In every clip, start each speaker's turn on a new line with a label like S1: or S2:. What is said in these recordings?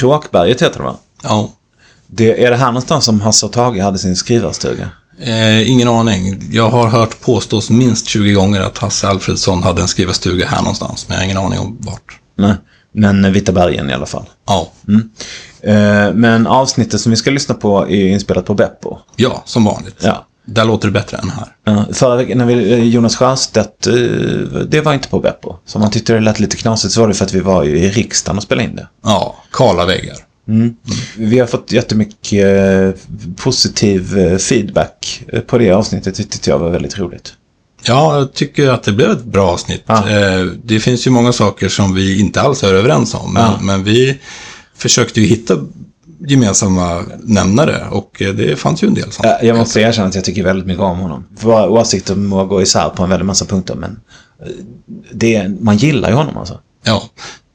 S1: Kråkberget heter det va?
S2: Ja.
S1: Det, är det här någonstans som Hasse och Tage hade sin skrivarstuga?
S2: Eh, ingen aning. Jag har hört påstås minst 20 gånger att Hasse Alfredsson hade en skrivarstuga här någonstans, men jag har ingen aning om vart.
S1: Nej, men Vita bergen i alla fall.
S2: Ja,
S1: Eh, men avsnittet som vi ska lyssna på är inspelat på Beppo.
S2: ja som vanligt.
S1: Ja.
S2: Där låter det bättre än här.
S1: Ja, förra veckan när vi, eh, Jonas Sjöstedt, eh, det var inte på Beppo. Så om man tyckte det lät lite knasigt så var det för att vi var ju i riksdagen och spelade in det.
S2: Ja, kala väggar.
S1: Vi har fått jättemycket eh, positiv feedback på det avsnittet. Det tyckte jag var väldigt roligt.
S2: Ja, jag tycker att det blev ett bra avsnitt.
S1: Ja.
S2: Det finns ju många saker som vi inte alls är överens om, men,
S1: Ja.
S2: men vi försökte ju hitta gemensamma nämnare och eh, det fanns ju en del sånt.
S1: Ja, Jag måste erkänna att jag tycker väldigt mycket om honom. Våra åsikter må gå isär på en väldigt massa punkter, men eh, det, man gillar ju honom alltså.
S2: Ja.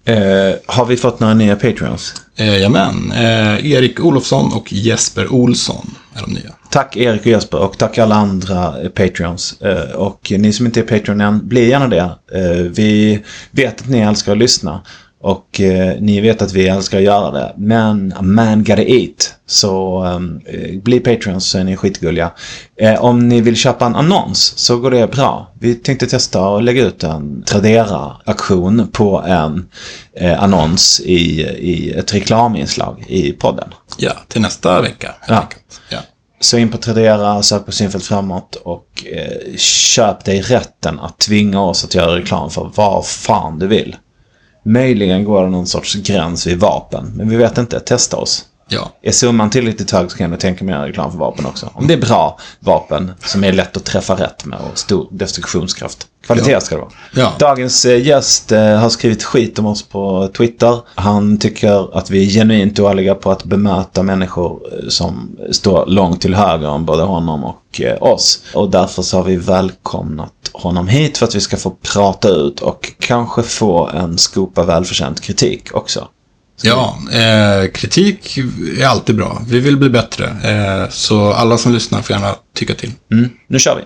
S1: Eh, har vi fått några nya Patreons?
S2: Eh, Jajamän, eh, Erik Olofsson och Jesper Olsson är de nya.
S1: Tack Erik och Jesper och tack alla andra eh, Patreons. Eh, och ni som inte är Patreon än, bli gärna det. Vi vet att ni älskar att lyssna. Och eh, ni vet att vi älskar att göra det. Men a man gotta eat. Så eh, bli Patreons så är ni skitgulliga. Eh, om ni vill köpa en annons så går det bra. Vi tänkte testa att lägga ut en Tradera-aktion på en eh, annons i, i ett reklaminslag i podden.
S2: Ja, till nästa vecka.
S1: Ja.
S2: Ja.
S1: Så in på Tradera, sök på Synfält framåt och eh, köp dig rätten att tvinga oss att göra reklam för vad fan du vill. Möjligen går det någon sorts gräns vid vapen, men vi vet inte. Testa oss
S2: ja.
S1: Är summan tillräckligt hög så kan du tänka mig att göra reklam för vapen också. Om det är bra vapen som är lätt att träffa rätt med och stor destruktionskraft. Kvalitet
S2: Ja.
S1: ska det vara.
S2: Ja.
S1: Dagens eh, gäst eh, har skrivit skit om oss på Twitter. Han tycker att vi är genuint dåliga på att bemöta människor eh, som står långt till höger om både honom och oss. Och därför så har vi välkomnat honom hit för att vi ska få prata ut och kanske få en skopa välförtjänt kritik också.
S2: Ja, eh, kritik är alltid bra. Vi vill bli bättre. Eh, så alla som lyssnar får gärna tycka till.
S1: Mm, nu kör vi.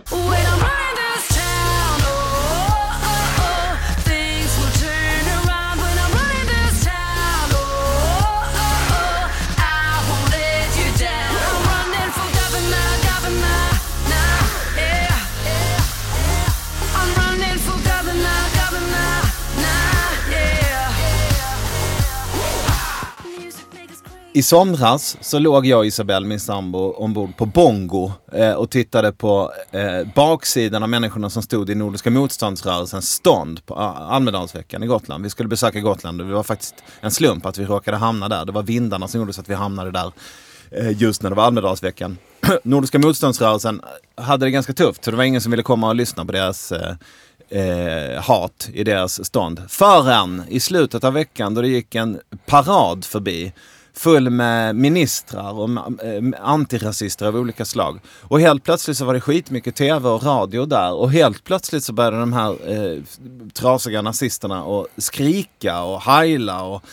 S3: I
S4: somras så låg jag och Isabelle, min sambo, ombord på Bongo eh, och tittade på eh, baksidan av människorna som stod i Nordiska motståndsrörelsens stånd på ah, Almedalsveckan i Gotland. Vi skulle besöka Gotland och det var faktiskt en slump att vi råkade hamna där. Det var vindarna som gjorde så att vi hamnade där eh, just när det var Almedalsveckan. Nordiska motståndsrörelsen hade det ganska tufft så det var ingen som ville komma och lyssna på deras eh, eh, hat i deras stånd. Förrän i slutet av veckan då det gick en parad förbi full med ministrar och eh, antirasister av olika slag. Och helt plötsligt så var det skitmycket tv och radio där och helt plötsligt så började de här eh, trasiga nazisterna att skrika och heila och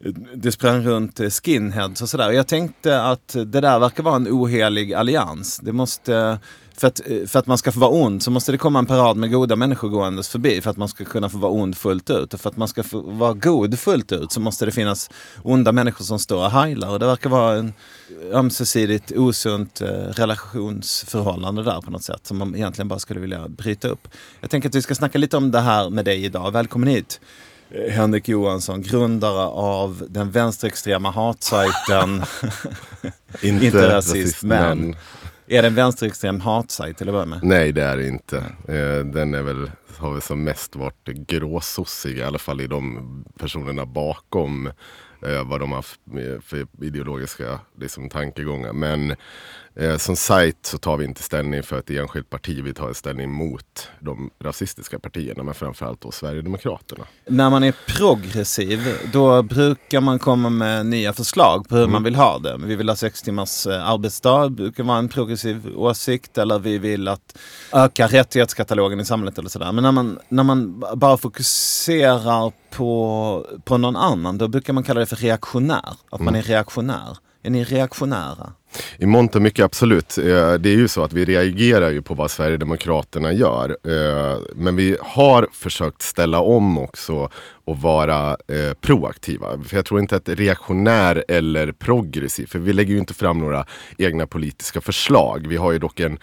S4: eh, det sprang runt eh, skinheads och sådär. Jag tänkte att det där verkar vara en ohelig allians. Det måste, för att, eh, för att man ska få vara ond så måste det komma en parad med goda människor gåendes förbi för att man ska kunna få vara ond fullt ut. Och för att man ska få vara god fullt ut så måste det finnas onda människor som står och heilar. Och det verkar vara en ömsesidigt osunt eh, relationsförhållande där på något sätt som man egentligen bara skulle vilja bryta upp. Jag tänker att vi ska snacka lite om det här med dig idag. Välkommen hit! Eh, Henrik Johansson, grundare av den vänsterextrema hatsajten
S5: Inte,
S4: Inte rasist, men. Är det en vänsterextrem hatsajt till att börja med?
S5: Nej, det är det inte. Eh, den är väl, har väl som mest varit gråsossig, i alla fall i de personerna bakom eh, vad de har haft för ideologiska liksom, tankegångar. Men eh, som sajt så tar vi inte ställning för ett enskilt parti. Vi tar ställning mot de rasistiska partierna, men framförallt då Sverigedemokraterna.
S4: När man är progressiv, då brukar man komma med nya förslag på hur man vill ha det. Vi vill ha sex timmars eh, arbetsdag, brukar vara en progressiv åsikt. Eller vi vill att öka rättighetskatalogen i samhället eller sådär. Men när man, när man bara fokuserar på, på någon annan, då brukar man kalla det för reaktionär. Att man är reaktionär. Är ni reaktionära?
S5: I mångt och mycket absolut. Eh, Det är ju så att vi reagerar ju på vad Sverigedemokraterna gör. Eh, Men vi har försökt ställa om också och vara eh, proaktiva. För jag tror inte att reaktionär eller progressiv, för vi lägger ju inte fram några egna politiska förslag. Vi har ju dock en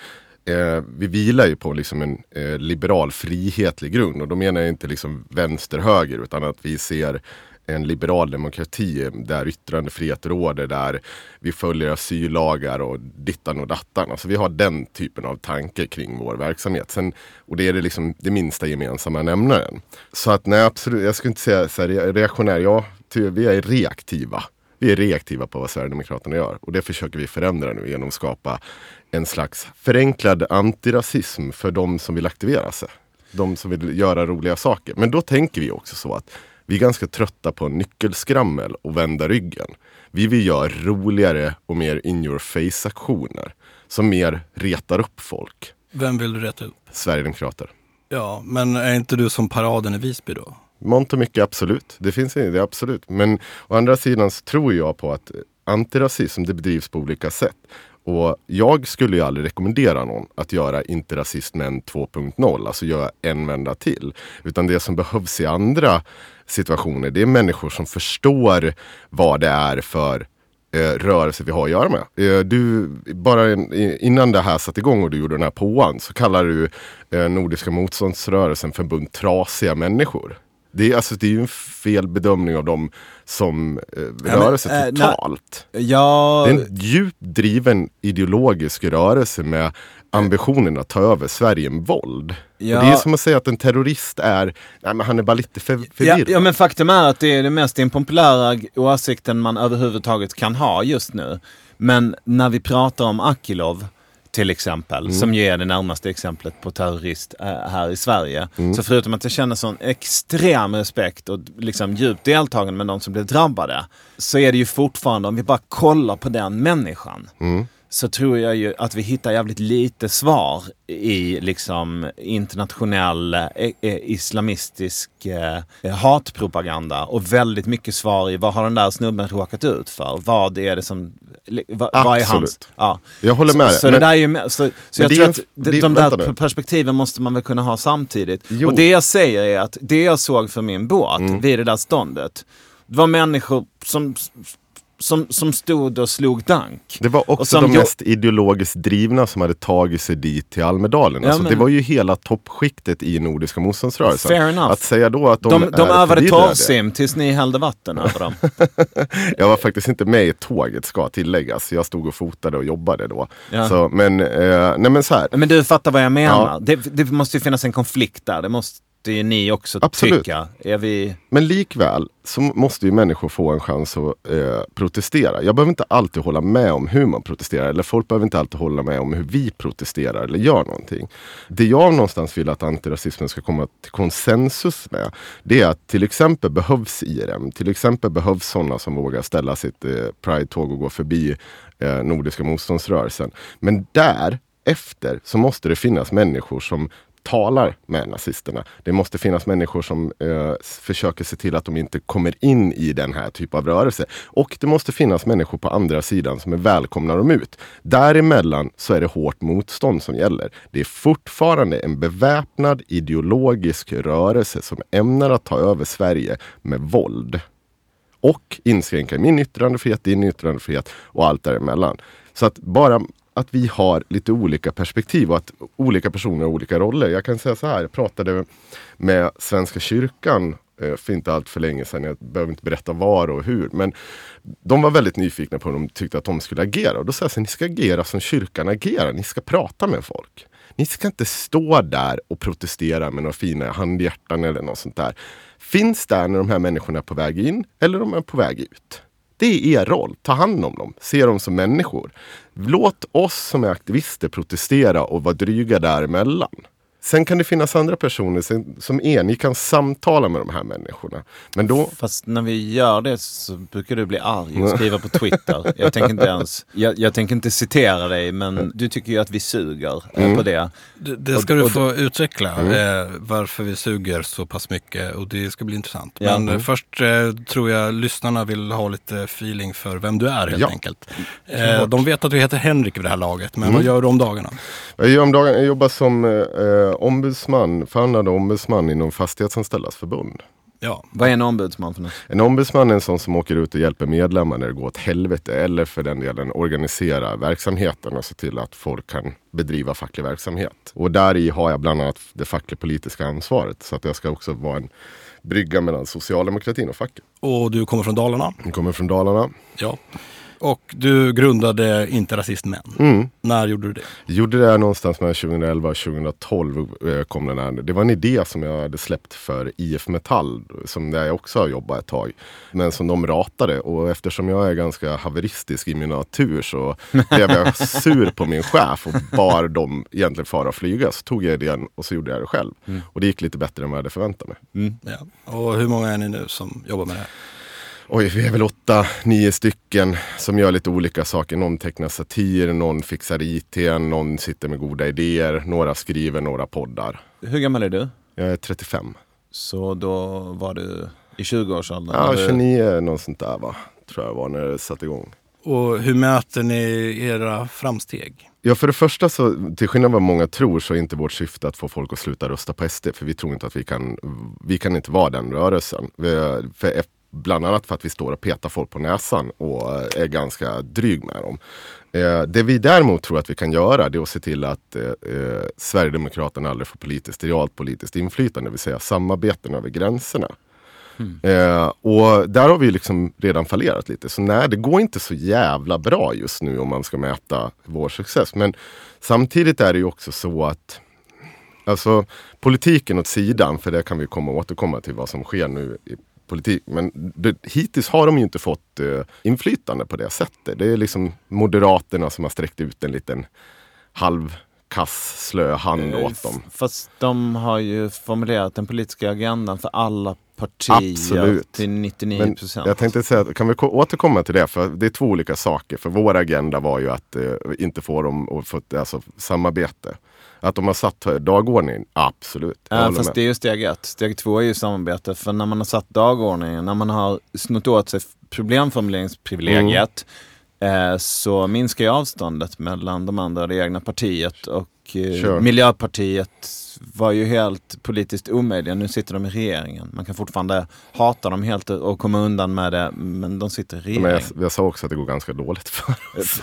S5: Eh, vi vilar ju på liksom en eh, liberal frihetlig grund och då menar jag inte liksom vänster-höger utan att vi ser en liberal demokrati där yttrandefrihet råder, där vi följer asyllagar och dittan och dattan. Alltså vi har den typen av tanke kring vår verksamhet. Sen, och det är det, liksom det minsta gemensamma nämnaren. Så att nej, absolut, jag skulle inte säga så här, reaktionär, ja, ty, vi är reaktiva. Vi är reaktiva på vad Sverigedemokraterna gör och det försöker vi förändra nu genom att skapa en slags förenklad antirasism för de som vill aktivera sig. De som vill göra roliga saker. Men då tänker vi också så att vi är ganska trötta på nyckelskrammel och vända ryggen. Vi vill göra roligare och mer in your face aktioner som mer retar upp folk.
S2: Vem vill du rätta upp?
S5: Sverigedemokrater.
S2: Ja, men är inte du som paraden i Visby då?
S5: Mångt och mycket absolut. Det finns det är absolut. Men å andra sidan så tror jag på att antirasism det bedrivs på olika sätt. Och jag skulle ju aldrig rekommendera någon att göra inte rasismen 2.0, alltså göra en vända till. Utan det som behövs i andra situationer, det är människor som förstår vad det är för eh, rörelse vi har att göra med. Eh, du, bara en, innan det här satte igång och du gjorde den här påan så kallar du eh, Nordiska motståndsrörelsen för en bunt trasiga människor. Det är, alltså, det är ju en fel bedömning av dem som eh,
S4: men,
S5: rörelse
S4: eh, när-
S5: totalt.
S4: Ja,
S5: Det är en djupt driven ideologisk rörelse med ambitionen att ta över Sverige med våld.
S4: Ja.
S5: Det är som att säga att en terrorist är, nej men han är bara lite för,
S4: ja,
S5: förvirrad.
S4: ja men faktum är att det är den mest impopulära åsikten man överhuvudtaget kan ha just nu. Men när vi pratar om Akilov till exempel,
S5: Mm.
S4: som ju är det närmaste exemplet på terrorist eh, här i Sverige.
S5: Mm.
S4: Så förutom att jag känner sån extrem respekt och liksom djupt deltagande med de som blev drabbade, så är det ju fortfarande, om vi bara kollar på den människan,
S5: Mm.
S4: Så tror jag ju att vi hittar jävligt lite svar i liksom internationell eh, eh, islamistisk eh, hatpropaganda och väldigt mycket svar i vad har den där snubben råkat ut för? Vad är det som... Vad, vad är hans... Ja.
S5: Jag håller med
S4: Så, så det
S5: Men-
S4: där är ju... Så, så jag
S5: det
S4: tror
S5: en-
S4: att de,
S5: det-
S4: de där
S5: nu.
S4: perspektiven måste man väl kunna ha samtidigt.
S5: Jo. Mm.
S4: Och det jag säger är att det jag såg för min båt vid det där ståndet, det var människor som, som, som stod och slog dank.
S5: Det var också de mest ideologiskt drivna som hade tagit sig dit till Almedalen.
S4: Ja,
S5: alltså,
S4: men-
S5: Det var ju hela toppskiktet i Nordiska motståndsrörelsen.
S4: Fair enough.
S5: Att säga då att de,
S4: De, de
S5: är
S4: övade torrsim tills ni hällde vatten över dem.
S5: Jag var faktiskt inte med i tåget ska tilläggas. Jag stod och fotade och jobbade då.
S4: Ja.
S5: Så, men, eh, nej men så här.
S4: Men du fattar vad jag menar.
S5: Ja.
S4: Det, det måste ju finnas en konflikt där. Det måste ju ni också
S5: Absolut.
S4: tycka. Är vi...
S5: Men likväl så måste ju människor få en chans att eh, protestera. Jag behöver inte alltid hålla med om hur man protesterar. Eller folk behöver inte alltid hålla med om hur vi protesterar eller gör någonting. Det jag någonstans vill att antirasismen ska komma till konsensus med. Det är att till exempel behövs IRM. Till exempel behövs sådana som vågar ställa sitt eh, Pride-tåg och gå förbi eh, Nordiska motståndsrörelsen. Men där efter så måste det finnas människor som talar med nazisterna. Det måste finnas människor som eh, försöker se till att de inte kommer in i den här typen av rörelse. Och det måste finnas människor på andra sidan som är välkomna dem ut. Däremellan så är det hårt motstånd som gäller. Det är fortfarande en beväpnad ideologisk rörelse som ämnar att ta över Sverige med våld. Och inskränka min yttrandefrihet, din yttrandefrihet och allt däremellan. Så att bara att vi har lite olika perspektiv och att olika personer har olika roller. Jag kan säga så här, jag pratade med Svenska kyrkan eh, för inte allt för länge sedan. Jag behöver inte berätta var och hur. Men de var väldigt nyfikna på hur de tyckte att de skulle agera. Och då sa jag så här, ni ska agera som kyrkan agerar. Ni ska prata med folk. Ni ska inte stå där och protestera med några fina handhjärtan eller något sånt där. Finns där när de här människorna är på väg in eller de är på väg ut. Det är er roll. Ta hand om dem. Se dem som människor. Låt oss som är aktivister protestera och vara dryga däremellan. Sen kan det finnas andra personer som, som är, ni kan samtala med de här människorna. Men då,
S4: Fast när vi gör det så brukar du bli arg och skriva på Twitter. Jag tänker inte ens, jag, jag tänker inte citera dig men du tycker ju att vi suger eh, på det.
S2: Det, det ska du få utveckla, eh, varför vi suger så pass mycket och det ska bli intressant.
S4: Ja.
S2: Men eh, först eh, tror jag lyssnarna vill ha lite feeling för vem du är helt
S5: Ja.
S2: enkelt. Eh, de vet att du heter Henrik vid det här laget, men vad gör du om dagarna?
S5: jag, gör om dagen, jag jobbar som eh, ombudsman, förhandlande ombudsman inom Fastighetsanställdas förbund.
S2: Ja,
S4: Vad är en ombudsman för något?
S5: En ombudsman är en sån som åker ut och hjälper medlemmar när det går åt helvete eller för den delen organisera verksamheten och se till att folk kan bedriva facklig verksamhet. Och där i har jag bland annat det facklig-politiska ansvaret så att jag ska också vara en brygga mellan socialdemokratin och facket.
S2: och du kommer från Dalarna.
S5: Jag kommer från Dalarna.
S2: Ja. Och du grundade Inte Rasist Män.
S5: Mm.
S2: När gjorde du det?
S5: Gjorde det någonstans mellan 2011 och 2012 eh, kom den här. Det var en idé som jag hade släppt för IF Metall, som där jag också har jobbat ett tag. Men som de ratade och eftersom jag är ganska haveristisk i min natur så blev jag sur på min chef och bar dem egentligen fara och flyga. Så tog jag idén och så gjorde jag det själv. Och det gick lite bättre än vad jag hade förväntat mig.
S2: Ja. Och hur många är ni nu som jobbar med det här?
S5: Oj, vi är väl åtta, nio stycken som gör lite olika saker. Någon tecknar satir, någon fixar IT, någon sitter med goda idéer, några skriver, några poddar.
S4: Hur gammal är du?
S5: Jag är 35.
S4: Så då var du i 20-årsåldern?
S5: Ja,
S4: eller?
S5: 29 något sånt där va, tror jag var när det satte igång.
S2: Och hur mäter ni era framsteg?
S5: Ja, för det första så, till skillnad vad många tror, så är inte vårt syfte att få folk att sluta rösta på SD. För vi tror inte att vi kan, vi kan inte vara den rörelsen. Vi, för, bland annat för att vi står och petar folk på näsan och är ganska dryg med dem. Eh, det vi däremot tror att vi kan göra, det är att se till att eh, eh, Sverigedemokraterna aldrig får politiskt, realt politiskt inflytande, det vill säga samarbeten över gränserna. Eh, och där har vi liksom redan fallerat lite. Så nej, det går inte så jävla bra just nu om man ska mäta vår success. Men samtidigt är det ju också så att Alltså politiken åt sidan, för det kan vi komma återkomma till vad som sker nu politik. Men det, hittills har de ju inte fått eh, inflytande på det sättet. Det är liksom Moderaterna som har sträckt ut en liten halvkass slö hand
S4: Eh,
S5: åt dem.
S4: Fast de har ju formulerat den politiska agendan för alla partier
S5: Absolut.
S4: till 99
S5: Men
S4: procent.
S5: jag tänkte säga, kan vi ko- återkomma till det? För det är två olika saker. För vår agenda var ju att eh, inte få dem att få alltså, samarbete. Att de har satt dagordningen, absolut.
S4: Ja, fast
S5: med.
S4: det är ju steg ett. Steg två är ju samarbete. För när man har satt dagordningen, när man har snott åt sig problemformuleringsprivilegiet
S5: Mm.
S4: eh, så minskar ju avståndet mellan de andra det egna partiet. Och eh. Miljöpartiet var ju helt politiskt omöjliga. Nu sitter de i regeringen. Man kan fortfarande hata dem helt och komma undan med det, men de sitter i
S5: Men jag,
S4: regeringen.
S5: jag sa också att det går ganska dåligt för oss.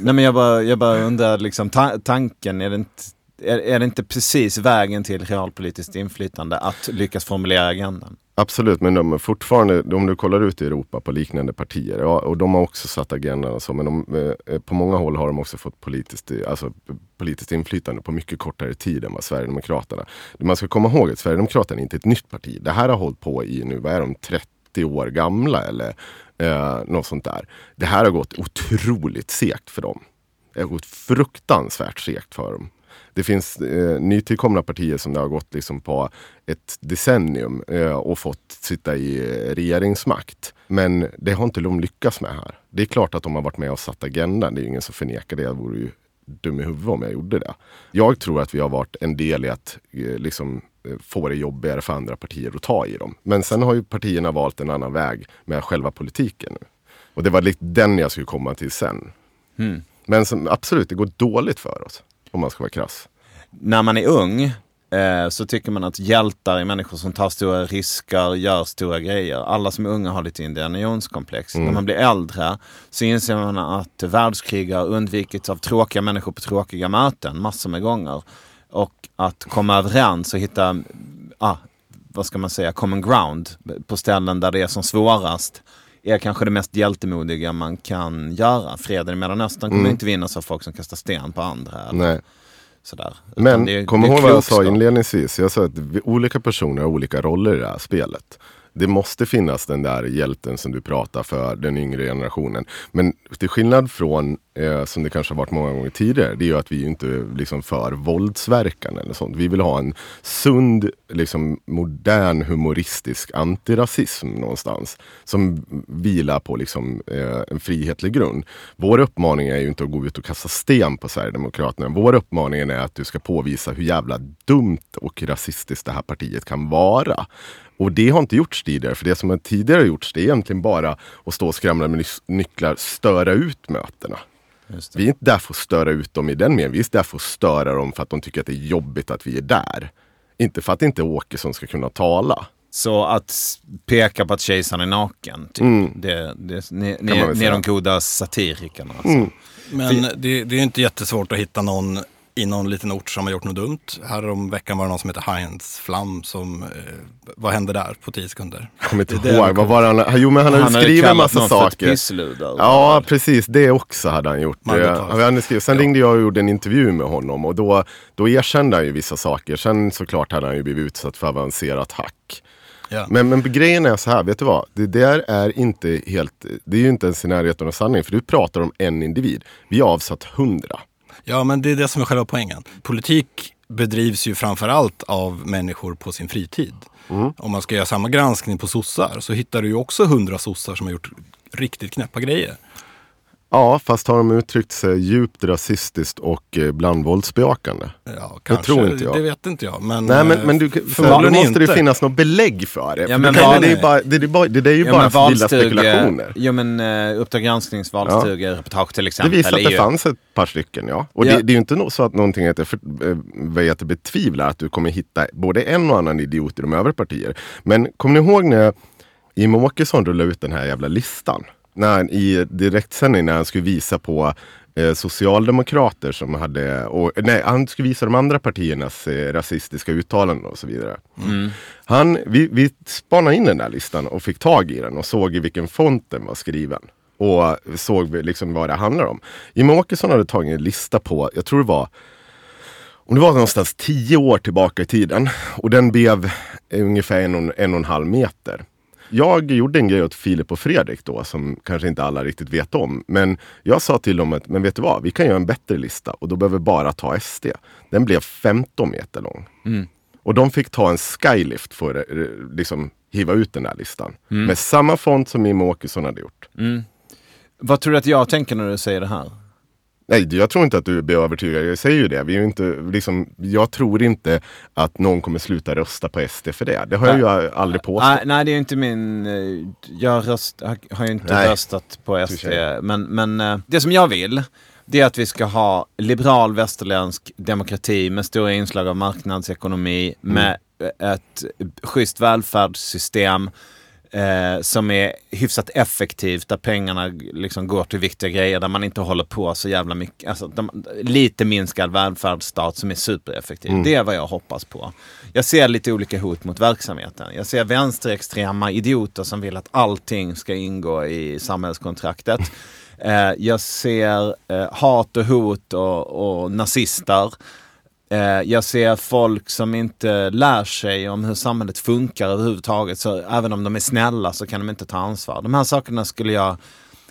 S4: Nej men jag bara, jag bara undrar, liksom, ta tanken, är det, inte, är, är det inte precis vägen till realpolitiskt inflytande att lyckas formulera agendan?
S5: Absolut, men de fortfarande, om du kollar ut i Europa på liknande partier, ja, och de har också satt agendan och så, men de, eh, på många håll har de också fått politiskt, eh, alltså, politiskt inflytande på mycket kortare tid än vad Sverigedemokraterna. Man ska komma ihåg att Sverigedemokraterna är inte ett nytt parti. Det här har hållit på i nu, vad är de, 30 år gamla eller eh, något sånt där. Det här har gått otroligt segt för dem. Det har gått fruktansvärt segt för dem. Det finns eh, nytillkomna partier som det har gått liksom på ett decennium eh, och fått sitta i regeringsmakt. Men det har inte de lyckats med här. Det är klart att de har varit med och satt agendan. Det är ju ingen som förnekar det. Jag vore ju dum i huvudet om jag gjorde det. Jag tror att vi har varit en del i att eh, liksom, eh, få det jobbigare för andra partier att ta i dem. Men sen har ju partierna valt en annan väg med själva politiken. nu. Och det var lite den jag skulle komma till sen. Men som, absolut, det går dåligt för oss. Om man ska vara krass.
S4: När man är ung eh, så tycker man att hjältar är människor som tar stora risker, gör stora grejer. Alla som är unga har lite Indiana Jones-komplex. När man blir äldre så inser man att världskrig har undvikits av tråkiga människor på tråkiga möten massor med gånger. Och att komma överens och hitta, ah, vad ska man säga, common ground på ställen där det är som svårast är kanske det mest hjältemodiga man kan göra. Freden i Mellanöstern kommer inte vinnas av folk som kastar sten på andra. Eller
S5: Nej.
S4: sådär. Utan
S5: Men
S4: det
S5: kom ihåg vad jag sa inledningsvis. Jag sa att olika personer har olika roller i det här spelet. Det måste finnas den där hjälten som du pratar för den yngre generationen. Men till skillnad från, eh, som det kanske har varit många gånger tidigare, det är ju att vi inte är liksom för våldsverkan eller sånt. Vi vill ha en sund, liksom modern humoristisk antirasism någonstans. Som vilar på liksom, eh, en frihetlig grund. Vår uppmaning är ju inte att gå ut och kasta sten på Sverigedemokraterna. Vår uppmaning är att du ska påvisa hur jävla dumt och rasistiskt det här partiet kan vara. Och det har inte gjorts tidigare, för det som har tidigare gjorts det är egentligen bara att stå och skramla med nycklar, störa ut mötena. Vi är inte där för att störa ut dem i den meningen, vi är där för att störa dem för att de tycker att det är jobbigt att vi är där. Inte för att inte Åkesson ska kunna tala.
S4: Så att peka på att kejsaren är naken, typ. det, det, ni, ni,
S5: Mm.
S4: ni är de goda satirikerna. Alltså.
S2: Men det, det är inte jättesvårt att hitta någon i någon liten ort som har gjort något dumt. Här om veckan var det någon som heter Heinz Flam som, eh, vad hände där på tio sekunder?
S5: Jag kommer inte
S2: Det är det
S5: ihåg,
S2: jag
S5: vad var det han, jo men han hade
S4: hade
S5: skrivit en massa saker.
S4: pissluder.
S5: Ja, precis. Det också hade han gjort. Eh, han hade skrivit. Sen ringde jag och gjorde en intervju med honom och då, då erkände han ju vissa saker. Sen såklart hade han ju blivit utsatt för avancerat hack.
S2: Ja.
S5: Men, men grejen är så här, vet du vad? Det där är inte helt, det är ju inte ens i närheten av sanning. För du pratar om en individ. Vi har avsatt hundra.
S2: Ja, men det är det som är själva poängen. Politik bedrivs ju framför allt av människor på sin fritid. Om man ska göra samma granskning på sossar så hittar du ju också hundra sossar som har gjort riktigt knäppa grejer.
S5: Ja, fast har de uttryckt sig djupt rasistiskt och eh, bland våldsbejakande?
S2: Ja, kanske.
S5: tror inte jag.
S2: Det vet inte jag. Men,
S5: Nej men,
S2: eh,
S5: men du, för, då
S2: förmodligen
S5: måste det
S2: inte.
S5: finnas något belägg för det.
S4: Ja, men
S5: kan, det, är bara, det, är bara, det, är ju
S4: Ja,
S5: bara vilda spekulationer.
S4: Jo men uh, Uppdrag gransknings valstugereportage till
S5: Det
S4: exempel.
S5: visar att det
S4: ju-
S5: fanns ett par stycken, ja. Och
S4: Ja.
S5: Det, det är ju inte så att någonting heter för, eh, vad heter, betvivlar att du kommer hitta både en och annan idiot i de övriga partier. Men kommer ni ihåg när Jimmie Åkesson rullade ut den här jävla listan? När I direktsändning när han skulle visa på eh, socialdemokrater som hade, och, nej han skulle visa de andra partiernas eh, rasistiska uttalanden och så vidare. Han, vi, vi spanade in den där listan och fick tag i den och såg i vilken font den var skriven. Och såg liksom vad det handlar om. Jimmie Åkesson hade tagit en lista på, jag tror det var om det var någonstans tio år tillbaka i tiden. Och den blev ungefär en och, en och en halv meter. Jag gjorde en grej åt Filip och Fredrik då som kanske inte alla riktigt vet om. Men jag sa till dem att, men vet du vad, vi kan göra en bättre lista och då behöver vi bara ta SD. Den blev 15 meter lång. Och de fick ta en skylift för att eh, liksom hiva ut den där listan. Med samma font som Jimmie Åkesson hade gjort.
S4: Vad tror du att jag tänker när du säger det här?
S5: Nej, jag tror inte att du blir övertygad. Jag säger ju det. Vi är inte, liksom, jag tror inte att någon kommer sluta rösta på SD för det. Det har jag ju aldrig påstått.
S4: Nej, nej, det är ju inte min... eh, Jag röst, har- ju inte
S5: Nej.
S4: röstat på SD. Men, men eh, det som jag vill, det är att vi ska ha liberal västerländsk demokrati med stora inslag av marknadsekonomi,
S5: Mm.
S4: med ett schysst välfärdssystem eh, som är hyfsat effektivt, där pengarna liksom går till viktiga grejer, där man inte håller på så jävla mycket. Alltså, de, lite minskad välfärdsstat som är supereffektiv.
S5: Mm.
S4: Det är vad jag hoppas på. Jag ser lite olika hot mot verksamheten. Jag ser vänsterextrema idioter som vill att allting ska ingå i samhällskontraktet. Eh, jag ser eh, hat och hot och, och nazister. Eh, jag ser folk som inte lär sig om hur samhället funkar överhuvudtaget. Så även om de är snälla så kan de inte ta ansvar. De här sakerna skulle jag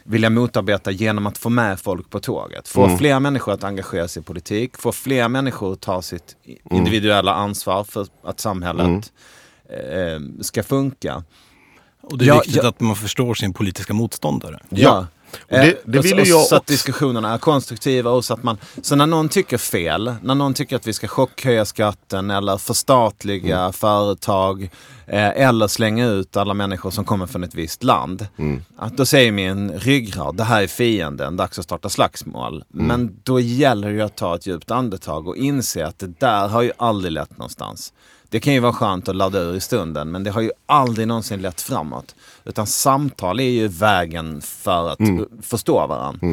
S4: vilja motarbeta genom att få med folk på tåget. Få fler människor att engagera sig i politik. Få fler människor att ta sitt i- individuella ansvar för att samhället eh, ska funka.
S2: Och det är
S4: Ja,
S2: viktigt
S4: ja.
S2: att man förstår sin politiska motståndare.
S5: Ja. Och det-
S4: Eh,
S5: det
S4: och
S5: vill
S4: och
S5: jag
S4: Så att diskussionerna är konstruktiva och så att man... Så när någon tycker fel, när någon tycker att vi ska chockhöja skatten eller förstatliga
S5: Mm.
S4: företag eh, eller slänga ut alla människor som kommer från ett visst land.
S5: Mm.
S4: Att då säger min ryggrad, det här är fienden, dags att starta slagsmål.
S5: Mm.
S4: Men då gäller det att ta ett djupt andetag och inse att det där har ju aldrig lett någonstans. Det kan ju vara skönt att ladda ur i stunden, men det har ju aldrig någonsin lett framåt. Utan samtal är ju vägen för att
S5: Mm.
S4: förstå varandra.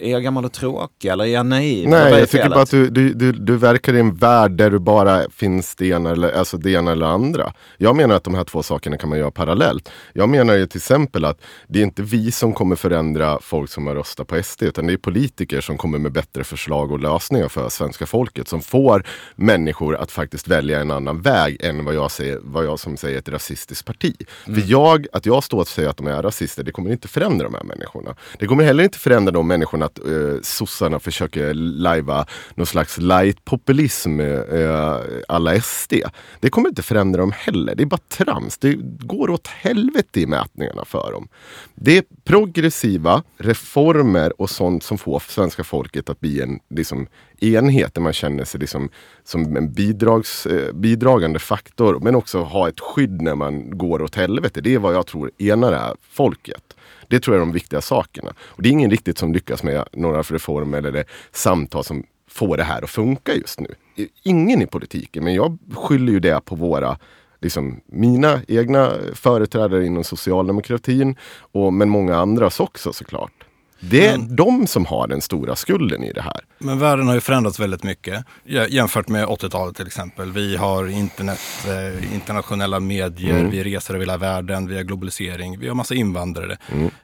S4: Är jag gammal och tråkig eller är jag naiv?
S5: Nej, jag tycker bara att du, du, du, du verkar i en värld där du bara finns det ena, eller, alltså det ena eller andra. Jag menar att de här två sakerna kan man göra parallellt. Jag menar ju till exempel att det är inte vi som kommer förändra folk som har röstat på SD, utan det är politiker som kommer med bättre förslag och lösningar för svenska folket, som får människor att faktiskt välja en annan väg än vad jag, säger, vad jag som säger ett rasistiskt parti. För jag, att jag står och säger att de är rasister, det kommer inte förändra de här människorna. Det kommer heller inte förändra de människorna att eh, sossarna försöker lajva någon slags light-populism eh, eh, alla SD. Det kommer inte förändra dem heller. Det är bara trams. Det går åt helvete i mätningarna för dem. Det är progressiva reformer och sånt som får svenska folket att bli en liksom, enhet där man känner sig liksom, som en bidrags, eh, bidragande faktor. Men också ha ett skydd när man går åt helvete. Det är vad jag tror enar det här folket. Det tror jag är de viktiga sakerna. Och det är ingen riktigt som lyckas med några reformer eller det samtal som får det här att funka just nu. Ingen i politiken, men jag skyller ju det på våra Liksom mina egna företrädare inom socialdemokratin, och, men många andras också såklart. Det är de som har den stora skulden i det här.
S2: Men världen har ju förändrats väldigt mycket jä- jämfört med 80-talet till exempel. Vi har internet, eh, internationella medier, vi reser över hela världen, vi har globalisering, vi har massa invandrare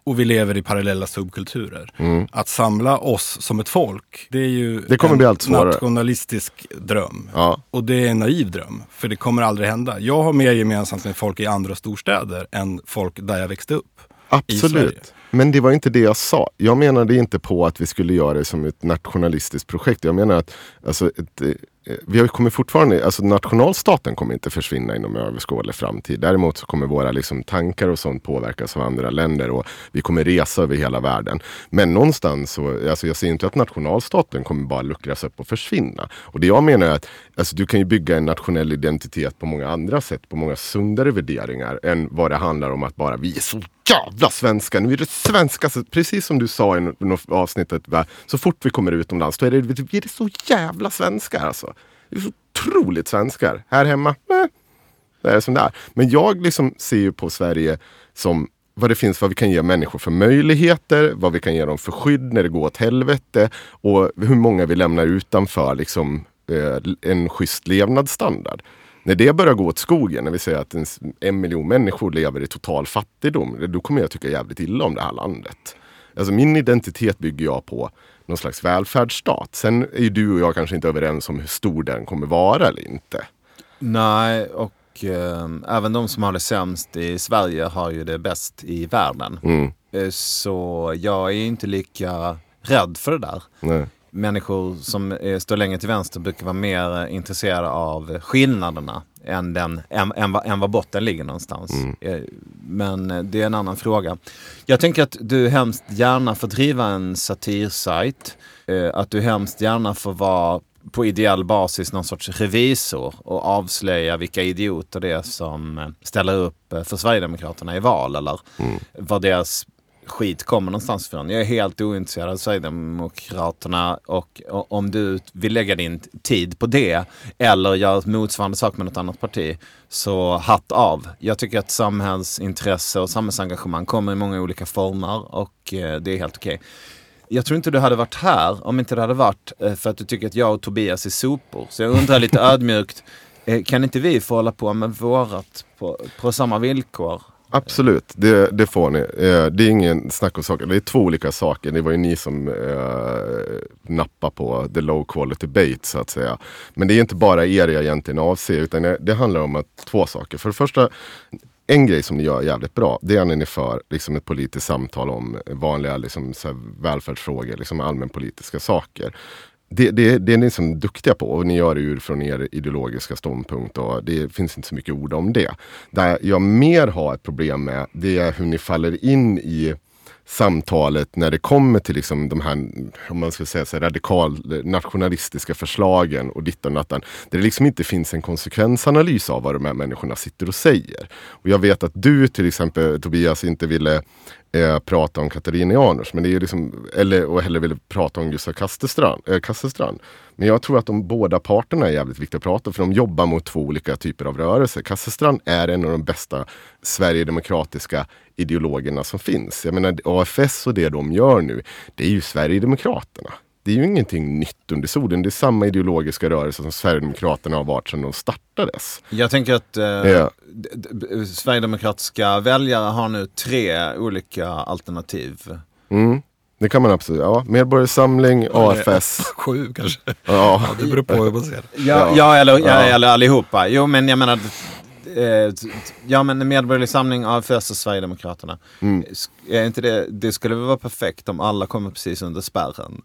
S2: och vi lever i parallella subkulturer. Att samla oss som ett folk, det är ju
S5: Det kommer
S2: en
S5: bli allt svårare.
S2: nationalistisk dröm.
S5: Ja.
S2: Och det är en naiv dröm, för det kommer aldrig hända. Jag har mer gemensamt med folk i andra storstäder än folk där jag växte upp.
S5: Absolut. Men det var inte det jag sa. Jag menade inte på att vi skulle göra det som ett nationalistiskt projekt. Jag menar att alltså, ett, eh, Eh, vi har- kommer fortfarande, alltså nationalstaten kommer inte försvinna inom överskådlig framtid. Däremot så kommer våra liksom, tankar och sånt påverkas av andra länder och vi kommer resa över hela världen. Men någonstans så, alltså jag ser inte att nationalstaten kommer bara luckras upp och försvinna. Och det jag menar är att alltså, du kan ju bygga en nationell identitet på många andra sätt, på många sundare värderingar än vad det handlar om att bara vi är så jävla svenska, nu är det svenska, så precis som du sa i något avsnittet, så fort vi kommer utomlands, då är det, vi är så jävla svenskar alltså. Vi är så otroligt svenskar. Här hemma, eh, det är som det är. Men jag liksom ser ju på Sverige som vad det finns, vad vi kan ge människor för möjligheter, vad vi kan ge dem för skydd när det går åt helvete och hur många vi lämnar utanför liksom, eh, en schysst levnadsstandard. När det börjar gå åt skogen, när vi säger att en, en miljon människor lever i total fattigdom, då kommer jag tycka jävligt illa om det här landet. Alltså min identitet bygger jag på någon slags välfärdsstat. Sen är ju du och jag kanske inte överens om hur stor den kommer vara eller inte.
S4: Nej, och eh, även de som har det sämst i Sverige har ju det bäst i världen.
S5: Mm.
S4: Eh, så jag är inte lika rädd för det där.
S5: Nej.
S4: Människor som eh, står längre till vänster brukar vara mer eh, intresserade av skillnaderna än, den, än, än, än vad botten ligger någonstans. Eh, Men det är en annan fråga. Jag tänker att du hemskt gärna får driva en satirsajt. Att du hemskt gärna får vara på ideell basis någon sorts revisor och avslöja vilka idioter det är som ställer upp för Sverigedemokraterna i val eller vad deras skit kommer någonstans ifrån. Jag är helt ointresserad av Sverigedemokraterna och, och om du vill lägga din tid på det eller göra motsvarande sak med något annat parti så hatt av. Jag tycker att samhällsintresse och samhällsengagemang kommer i många olika former och eh, det är helt okej. Jag tror inte du hade varit här om inte det hade varit eh, för att du tycker att jag och Tobias är sopor. Så jag undrar lite ödmjukt, eh, kan inte vi få hålla på med vårat på, på samma villkor?
S5: Absolut, det, det får ni. Eh, det är ingen snack om saker. Det är två olika saker. Det var ju ni som eh, nappade på the low quality bait så att säga. Men det är inte bara er jag egentligen avser utan det, det handlar om att, två saker. För det första, en grej som ni gör jävligt bra, det är när ni för liksom, ett politiskt samtal om vanliga liksom, så här, välfärdsfrågor, liksom, allmänpolitiska saker. Det, det, det är ni som är duktiga på och ni gör det ur från er ideologiska ståndpunkt och det finns inte så mycket ord om det. Där jag mer har ett problem med det är hur ni faller in i samtalet när det kommer till liksom de här, om man ska säga så här, radikal nationalistiska förslagen och dittan och Nattan. Där det liksom inte finns en konsekvensanalys av vad de här människorna sitter och säger. Och jag vet att du till exempel Tobias inte ville eh, prata om Katarina Janouch. Men det är liksom, eller, och hellre vill prata om Gustav Kasselstrand. eh, Men jag tror att de båda parterna är jävligt viktiga att prata för de jobbar mot två olika typer av rörelser. Kasselstrand är en av de bästa Sverigedemokratiska ideologerna som finns. Jag menar AFS och det de gör nu, det är ju Sverigedemokraterna. Det är ju ingenting nytt under solen. Det är samma ideologiska rörelse som Sverigedemokraterna har varit sedan de startades.
S4: Jag tänker att eh,
S5: Ja.
S4: Sverigedemokratiska väljare har nu tre olika alternativ.
S5: Mm. Det kan man absolut. Ja, Medborgarsamling, AFS.
S2: Sju kanske.
S5: Ja.
S2: Det beror på hur man ser det.
S4: Ja, ja. eller, ja. eller allihopa. Jo, men jag menar... Eh, ja, men Medborgerlig Samling, AFS och Sverigedemokraterna. Sk- Är inte det, det skulle väl vara perfekt om alla kommer precis under spärren.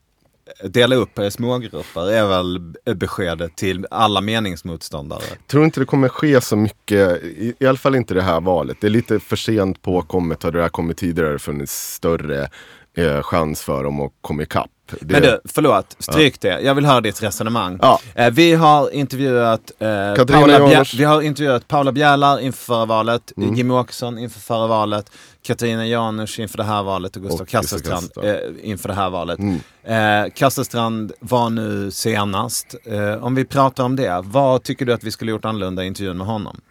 S4: Dela upp er i smågrupper är väl beskedet till alla meningsmotståndare.
S5: tror inte det kommer ske så mycket, i, i alla fall inte det här valet. Det är lite för sent påkommet. Hade det här kommit tidigare hade det funnits större eh, chans för dem att komma ikapp. Det,
S4: Men du, förlåt, stryk det. Jag vill höra ditt resonemang.
S5: Ja.
S4: Eh, vi har intervjuat eh, Paula, Bjär, vi har intervjuat Paula Bjärlar inför förra valet,
S5: Mm.
S4: Jimmie Åkesson inför förra valet, Katarina Janouch inför det här valet och Gustav Kasselstrand. eh, inför det här valet.
S5: Mm.
S4: Eh, Kasselstrand var nu senast. Eh, om vi pratar om det, vad tycker du att vi skulle gjort annorlunda i intervjun med honom?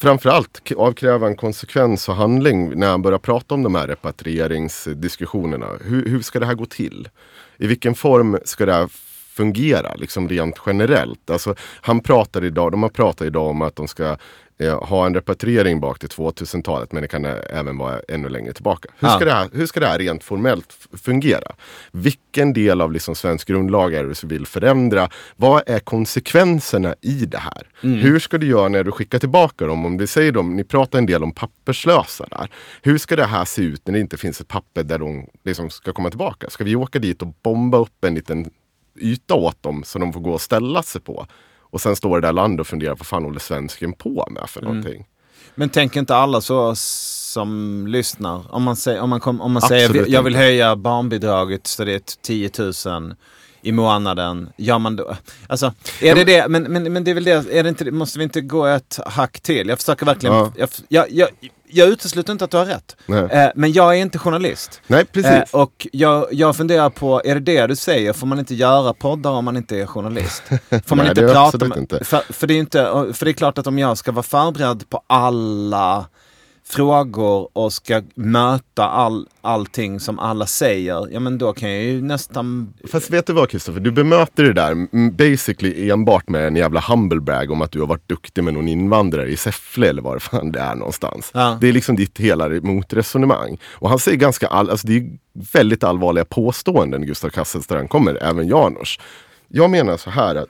S5: Framförallt avkräva en konsekvens och handling när han börjar prata om de här repatrieringsdiskussionerna. Hur, hur ska det här gå till? I vilken form ska det här fungera, liksom rent generellt? Alltså, han pratar idag, de har pratat idag om att de ska eh, ha en repatriering bak till 2000-talet men det kan eh, även vara ännu längre tillbaka. Hur ska,
S4: Ja.
S5: det, här, hur ska det här rent formellt fungera? Vilken del av liksom svensk grundlag är det du vill förändra? Vad är konsekvenserna i det här? Hur ska du göra när du skickar tillbaka dem? Om det säger de, ni pratar en del om papperslösa där. Hur ska det här se ut när det inte finns ett papper där de liksom ska komma tillbaka? Ska vi åka dit och bomba upp en liten yta åt dem så de får gå och ställa sig på? Och sen står det där landet och funderar vad fan håller svensken på med för någonting?
S4: Men tänker inte alla så som lyssnar? Om man säger, om man kom, om man säger jag vill
S5: inte.
S4: höja barnbidraget så det är 10 000 i månaden. Gör man då? Alltså, är det det? Men, men, men det är väl det, är det inte, måste vi inte gå ett hack till? Jag försöker verkligen,
S5: Ja.
S4: jag, jag, jag, jag utesluter inte att du har rätt. Eh, men jag är inte journalist.
S5: Nej, precis.
S4: Eh, och jag, jag funderar på, är det det du säger? Får man inte göra poddar om man inte är journalist? Får man
S5: Nej,
S4: inte prata med,
S5: inte.
S4: För, för, det är inte, för det är klart att om jag ska vara förberedd på alla frågor och ska möta all, allting som alla säger, ja men då kan jag ju nästan...
S5: Fast vet du vad Kristoffer, du bemöter det där basically enbart med en jävla humble brag om att du har varit duktig med någon invandrare i Säffle eller var det fan det är någonstans.
S4: Ja.
S5: Det är liksom ditt hela motresonemang. Och han säger ganska, all, alltså det är väldigt allvarliga påståenden Gustav Kasselstrand kommer, även Janouch. Jag menar så här att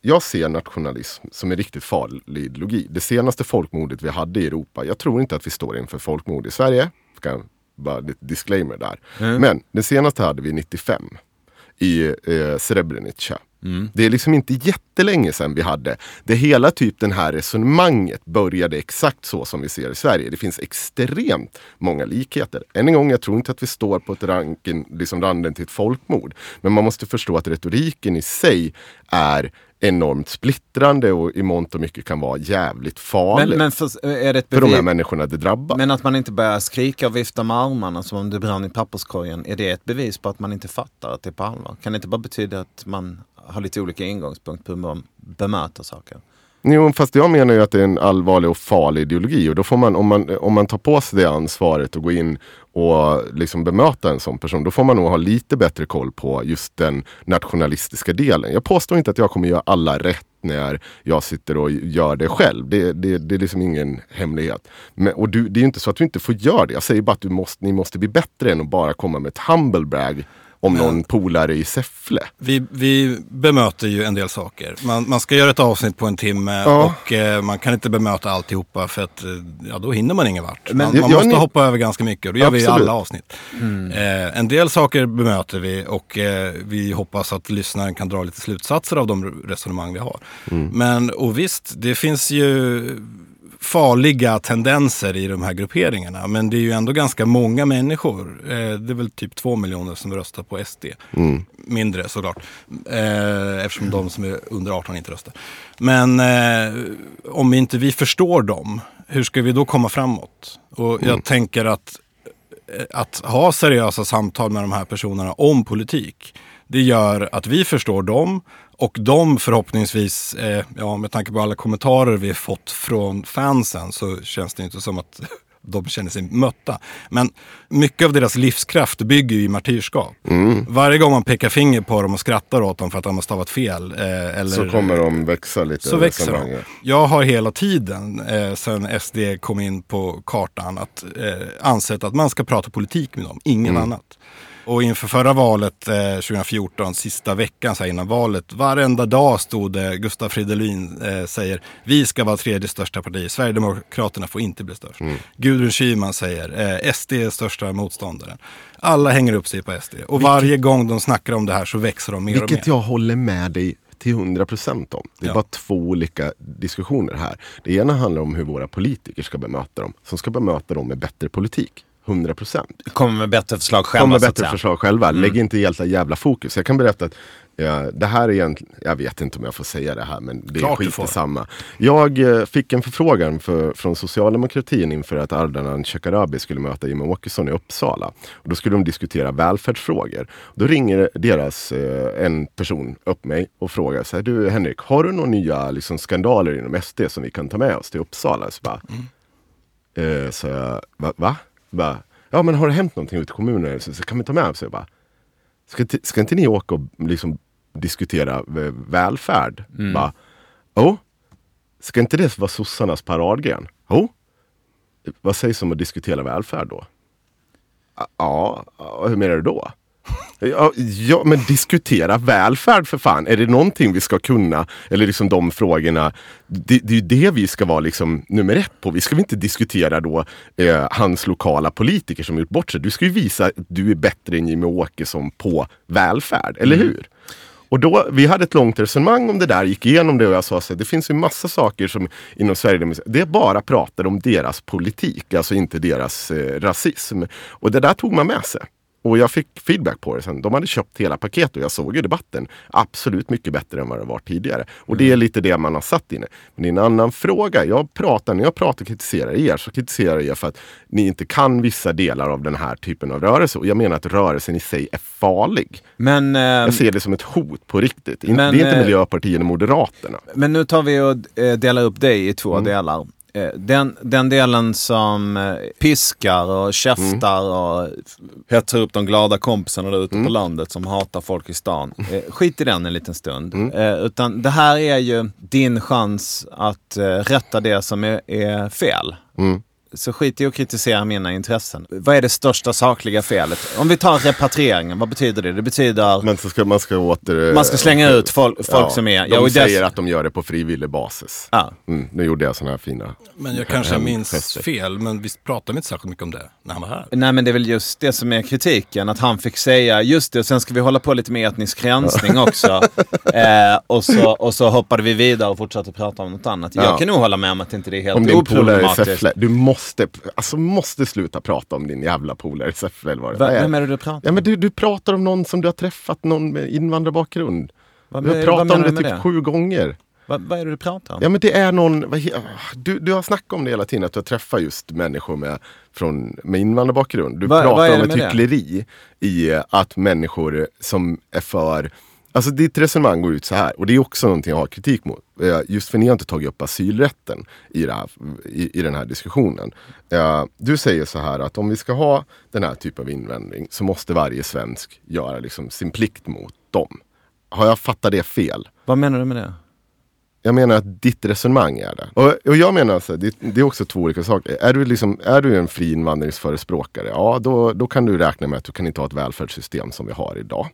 S5: jag ser nationalism som en riktigt farlig ideologi. Det senaste folkmordet vi hade i Europa, jag tror inte att vi står inför folkmord i Sverige. Kan bara lite disclaimer där. Men det senaste hade vi 95 i eh, Srebrenica. Det är liksom inte jättelänge sedan vi hade det hela typ den här resonemanget började exakt så som vi ser i Sverige. Det finns extremt många likheter. Än en gång, jag tror inte att vi står på ett ranken, liksom randen till ett folkmord. Men man måste förstå att retoriken i sig är enormt splittrande och i mångt och mycket kan vara jävligt farlig
S4: Men, men för, är det ett
S5: för de här människorna det drabbar.
S4: men att man inte börjar skrika och vifta med armarna som om det brann i papperskorgen, är det ett bevis på att man inte fattar att det är på allvar? Kan det inte bara betyda att man har lite olika ingångspunkt på hur man bemöter saker?
S5: Jo, fast jag menar ju att det är en allvarlig och farlig ideologi och då får man, om man, om man tar på sig det ansvaret och gå in och liksom bemöta en sån person, då får man nog ha lite bättre koll på just den nationalistiska delen. Jag påstår inte att jag kommer göra alla rätt när jag sitter och gör det själv. Det, det, det är liksom ingen hemlighet. Men, och du, det är ju inte så att du inte får göra det. Jag säger bara att du måste, ni måste bli bättre än att bara komma med ett humble brag om någon polare i Säffle.
S2: Vi, vi bemöter ju en del saker. Man, man ska göra ett avsnitt på en timme
S5: Ja.
S2: och eh, man kan inte bemöta alltihopa för att eh, ja, då hinner man ingen vart.
S4: Men-
S2: man
S5: Ja,
S2: man måste
S5: ni-
S2: hoppa över ganska mycket och det gör vi i
S5: Absolut.
S2: alla avsnitt. Eh, en del saker bemöter vi och eh, vi hoppas att lyssnaren kan dra lite slutsatser av de resonemang vi har. Men och visst, det finns ju farliga tendenser i de här grupperingarna. Men det är ju ändå ganska många människor. Eh, det är väl typ två miljoner som röstar på SD. Mindre såklart. Eh, eftersom de som är under 18 inte röstar. Men eh, om inte vi förstår dem, hur ska vi då komma framåt? Och jag tänker att att ha seriösa samtal med de här personerna om politik. Det gör att vi förstår dem och de förhoppningsvis, eh, ja med tanke på alla kommentarer vi fått från fansen så känns det inte som att de känner sig mötta. Men mycket av deras livskraft bygger ju i martyrskap. Varje gång man pekar finger på dem och skrattar åt dem för att de har stavat fel. Eh, eller,
S5: Så kommer de växa lite.
S2: så växer de. Jag har hela tiden eh, sen SD kom in på kartan att, eh, ansett att man ska prata politik med dem, ingen annat. Och inför förra valet eh, 2014, sista veckan så här innan valet, varenda dag stod det Gustav Fridolin eh, säger vi ska vara tredje största parti, Sverigedemokraterna får inte bli störst. Gudrun Schyman säger eh, SD är största motståndaren. Alla hänger upp sig på SD och varje gång de snackar om det här så växer de mer och mer.
S5: Vilket jag håller med dig till 100% om. Det är
S2: Ja.
S5: bara två olika diskussioner här. Det ena handlar om hur våra politiker ska bemöta dem. Som ska bemöta dem med bättre politik. 100%.
S4: Kommer med bättre förslag själva.
S5: Kom med bättre förslag själva. Lägg inte helt jävla fokus. Jag kan berätta att ja, det här är egentligen, jag vet inte om jag får säga det här men det är
S2: Klart du
S5: skit
S2: får.
S5: i samma. Jag eh, fick en förfrågan för, från socialdemokratin inför att Ardalan Shekarabi skulle möta Jimmie Åkesson i Uppsala. Och då skulle de diskutera välfärdsfrågor. Då ringer deras eh, en person upp mig och frågar så här, du Henrik, har du några nya liksom, skandaler inom SD som vi kan ta med oss till Uppsala? Så bara, Eh, så jag, va? va? Bara, ja men har det hänt någonting ute i kommunen? Så, så kan vi ta med oss? Bara, ska, ska inte ni åka och liksom diskutera eh, välfärd? Bara, oh, ska inte det vara sossarnas paradgren? Oh, vad sägs om att diskutera välfärd då? Ja, ja, hur menar du då? Ja, ja, men diskutera välfärd för fan. Är det någonting vi ska kunna? Eller liksom de frågorna. Det, det är ju det vi ska vara liksom nummer ett på. Vi ska väl inte diskutera då eh, hans lokala politiker som gjort bort sig. Du ska ju visa att du är bättre än Jimmie Åkesson på välfärd, eller hur? Och då, vi hade ett långt resonemang om det där, gick igenom det och jag sa här, det finns ju massa saker som inom Sverigedemokraterna, det bara pratar om deras politik, alltså inte deras eh, rasism. Och det där tog man med sig. Och jag fick feedback på det sen. De hade köpt hela paketet och jag såg ju debatten. Absolut mycket bättre än vad det var tidigare. Och det är lite det man har satt inne. Men det är en annan fråga. Jag pratar, när jag pratar och kritiserar er så kritiserar jag er för att ni inte kan vissa delar av den här typen av rörelse. Och jag menar att rörelsen i sig är farlig.
S4: Men, eh,
S5: Jag ser det som ett hot på riktigt.
S4: Men,
S5: det är inte
S4: eh,
S5: Miljöpartiet och Moderaterna.
S4: men nu tar vi och eh, delar upp dig i två
S5: Mm.
S4: delar. Eh, Den, den delen som eh, piskar och käftar
S5: Mm.
S4: och hetsar upp de glada kompisarna där ute på landet som hatar folk i stan. Eh, Skit i den en liten stund.
S5: Mm.
S4: Utan det här är ju din chans att rätta det som är, är fel.
S5: Mm.
S4: Så skit i att kritisera mina intressen. Vad är det största sakliga felet? Om vi tar repatrieringen, vad betyder det? Det betyder
S5: Men så ska, man ska åter...
S4: man ska slänga ut folk, folk som är...
S5: De
S4: och dess-
S5: säger att de gör det på frivillig basis.
S4: Ja.
S5: Mm, nu gjorde jag såna här fina...
S2: Men jag kanske minns
S5: gester.
S2: fel, men visst pratade vi inte särskilt mycket om det när han var här?
S4: Nej men det är väl just det som är kritiken, att han fick säga just det, och sen ska vi hålla på lite med etnisk rensning också. eh, och, så, och så hoppade vi vidare och fortsatte prata om något annat. Jag
S5: Ja.
S4: kan nog hålla med om att inte det är helt
S5: Om din polare i
S4: oproblematiskt.
S5: Säffle. Du måste, alltså måste sluta prata om din jävla polare eller vad det
S4: Va,
S5: är.
S4: vem är det du pratar om?
S5: Ja, men du, du pratar om någon som du har träffat, någon med invandrarbakgrund.
S4: Vad
S5: Du har pratat om det typ sju gånger.
S4: Vad, vad är det du pratar om?
S5: Ja men det är någon, du, du har snackat om det hela tiden, att du har träffat just människor med, från, med invandrarbakgrund. Du pratar om
S4: det
S5: ett
S4: det?
S5: hyckleri i att människor som är för Alltså ditt resonemang går ut så här, och det är också någonting jag har kritik mot. Eh, Just för ni har inte tagit upp asylrätten i, här, i, i den här diskussionen. Eh, Du säger så här att om vi ska ha den här typen av invandring så måste varje svensk göra liksom sin plikt mot dem. Har jag fattat det fel?
S4: Vad menar du med det?
S5: Jag menar att ditt resonemang är det. Och, och jag menar här, det, det är också två olika saker. Är du, liksom, är du en fri invandringsförespråkare, ja då, då kan du räkna med att du kan inte ha ett välfärdssystem som vi har idag.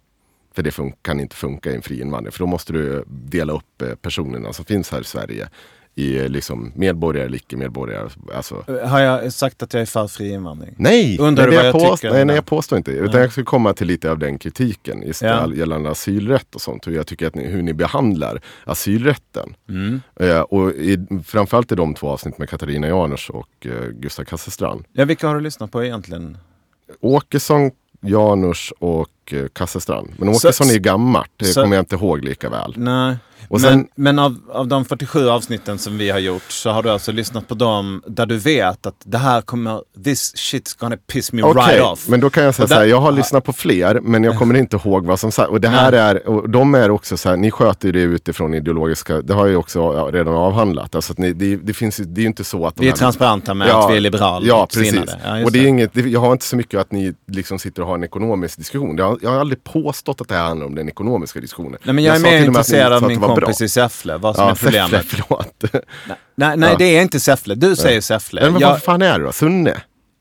S5: För det kan inte funka i en fri invandring. För då måste du dela upp eh, personerna som finns här i Sverige i eh, liksom medborgare eller icke-medborgare. Alltså,
S4: Har jag sagt att jag är för fri invandring?
S5: Nej,
S4: Undrar
S5: nej, jag
S4: jag
S5: påstår, nej, nej, jag påstår inte. Utan jag ska komma till lite av den kritiken just
S4: Ja.
S5: gällande asylrätt och sånt. Hur jag tycker att ni, hur ni behandlar asylrätten.
S4: Mm.
S5: Eh, och i, framförallt i de två avsnitt med Katarina Janouch och eh, Gustav Kasselstrand.
S4: Ja, vilka har du lyssnat på egentligen?
S5: Åkesson, Janouch och eh, Kasselstrand. Men
S4: Så-
S5: Åkesson är ju gammalt, det
S4: så-
S5: kommer jag inte ihåg lika väl.
S4: Nej,
S5: Och sen,
S4: men men av, av de 47 avsnitten som vi har gjort så har du alltså lyssnat på dem där du vet att det här kommer, this shit's gonna piss me
S5: Okej,
S4: right off.
S5: men då kan jag säga så här, jag har lyssnat på fler, men jag kommer inte ihåg vad som sagt. Och det här är, och de är också så här, ni sköter det utifrån ideologiska, det har jag ju också ja, redan avhandlat. Alltså ni, det, det finns det är ju inte så att de
S4: Vi är
S5: här-
S4: transparenta med att vi är liberala.
S5: Ja, precis.
S4: Ja,
S5: och det är inget, det, jag har inte så mycket att ni liksom sitter och har en ekonomisk diskussion. Jag har, jag har aldrig påstått att det här handlar om den ekonomiska diskussionen.
S4: Nej, men jag,
S5: sa
S4: är mer intresserad av min
S5: bra.
S4: Kompis i Säffle. Vad som
S5: Ja,
S4: är problemet.
S5: Säffle, förlåt.
S4: Nej, nej
S5: Ja.
S4: det är inte Säffle. Du säger Säffle.
S5: Men vad
S4: Jag,
S5: fan är det då? Sunne?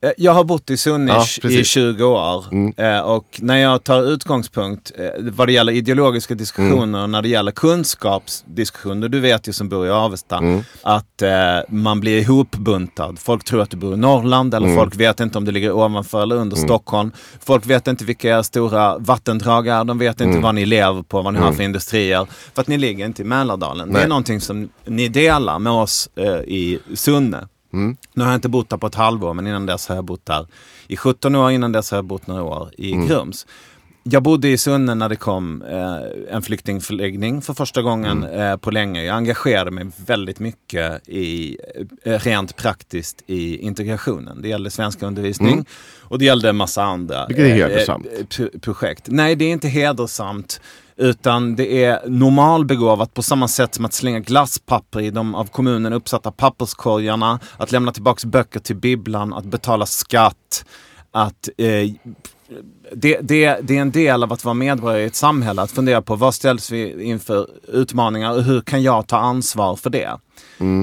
S4: Eh, Jag har bott i Sunne
S5: Ja,
S4: i
S5: precis.
S4: 20 år eh, och när jag tar utgångspunkt eh, vad det gäller ideologiska diskussioner och när det gäller kunskapsdiskussioner, du vet ju som bor i Avesta, att eh, man blir ihopbuntad. Folk tror att du bor i Norrland eller folk vet inte om du ligger ovanför eller under Stockholm. Folk vet inte vilka era stora vattendrag är, de vet inte vad ni lever på, vad ni har för industrier. För att ni ligger inte i Mälardalen. Det är
S5: Nej.
S4: någonting som ni delar med oss eh, i Sunne. Nu har jag inte bott där på ett halvår, men innan dess har jag bott där i 17 år. Innan dess har jag bott några år i Grums. Jag bodde i Sunne när det kom eh, en flyktingförläggning för första gången eh, på länge. Jag engagerade mig väldigt mycket i, eh, rent praktiskt i integrationen. Det gällde svenska undervisning och det gällde en massa andra
S5: Vilket är
S4: eh,
S5: hedersamt.
S4: eh, pro- projekt. Nej, det är inte hedersamt. Utan det är normalbegåvat på samma sätt som att slänga glasspapper i de av kommunen uppsatta papperskorgarna, att lämna tillbaks böcker till bibblan, att betala skatt, att eh, det, det, det är en del av att vara medborgare i ett samhälle, att fundera på vad ställs vi inför utmaningar och hur kan jag ta ansvar för det?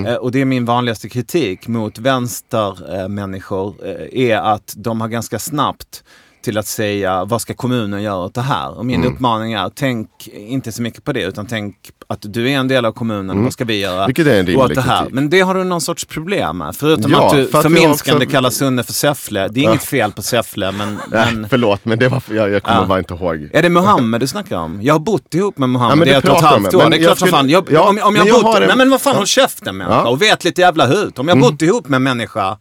S4: Eh, och det är min vanligaste kritik mot vänstermänniskor eh, är att de har ganska snabbt till att säga vad ska kommunen göra åt det här? Och min uppmaning är tänk inte så mycket på det utan tänk att du är en del av kommunen, vad ska vi göra
S5: Vilket är en rimlig
S4: åt det här?
S5: kritik.
S4: Men det har du någon sorts problem med. Förutom
S5: Ja,
S4: att du
S5: för
S4: förminskande
S5: också-
S4: kallar Sunne för Säffle. Det är inget fel på Säffle men,
S5: Nej,
S4: men
S5: förlåt, men det var, jag, jag kommer
S4: Ja.
S5: bara inte ihåg.
S4: är det Muhammed du snackar om? Jag har bott ihop med
S5: Ja,
S4: Muhammed
S5: men
S4: i ett och ett halvt år. Det är klart som fan.
S5: skulle-
S4: Jag,
S5: ja,
S4: om, om jag
S5: jag
S4: bott...
S5: har en-
S4: Nej men vad fan,
S5: Ja.
S4: håll käften människa.
S5: Ja. Mm.
S4: Och vet lite jävla hut. Om jag bott ihop med en människa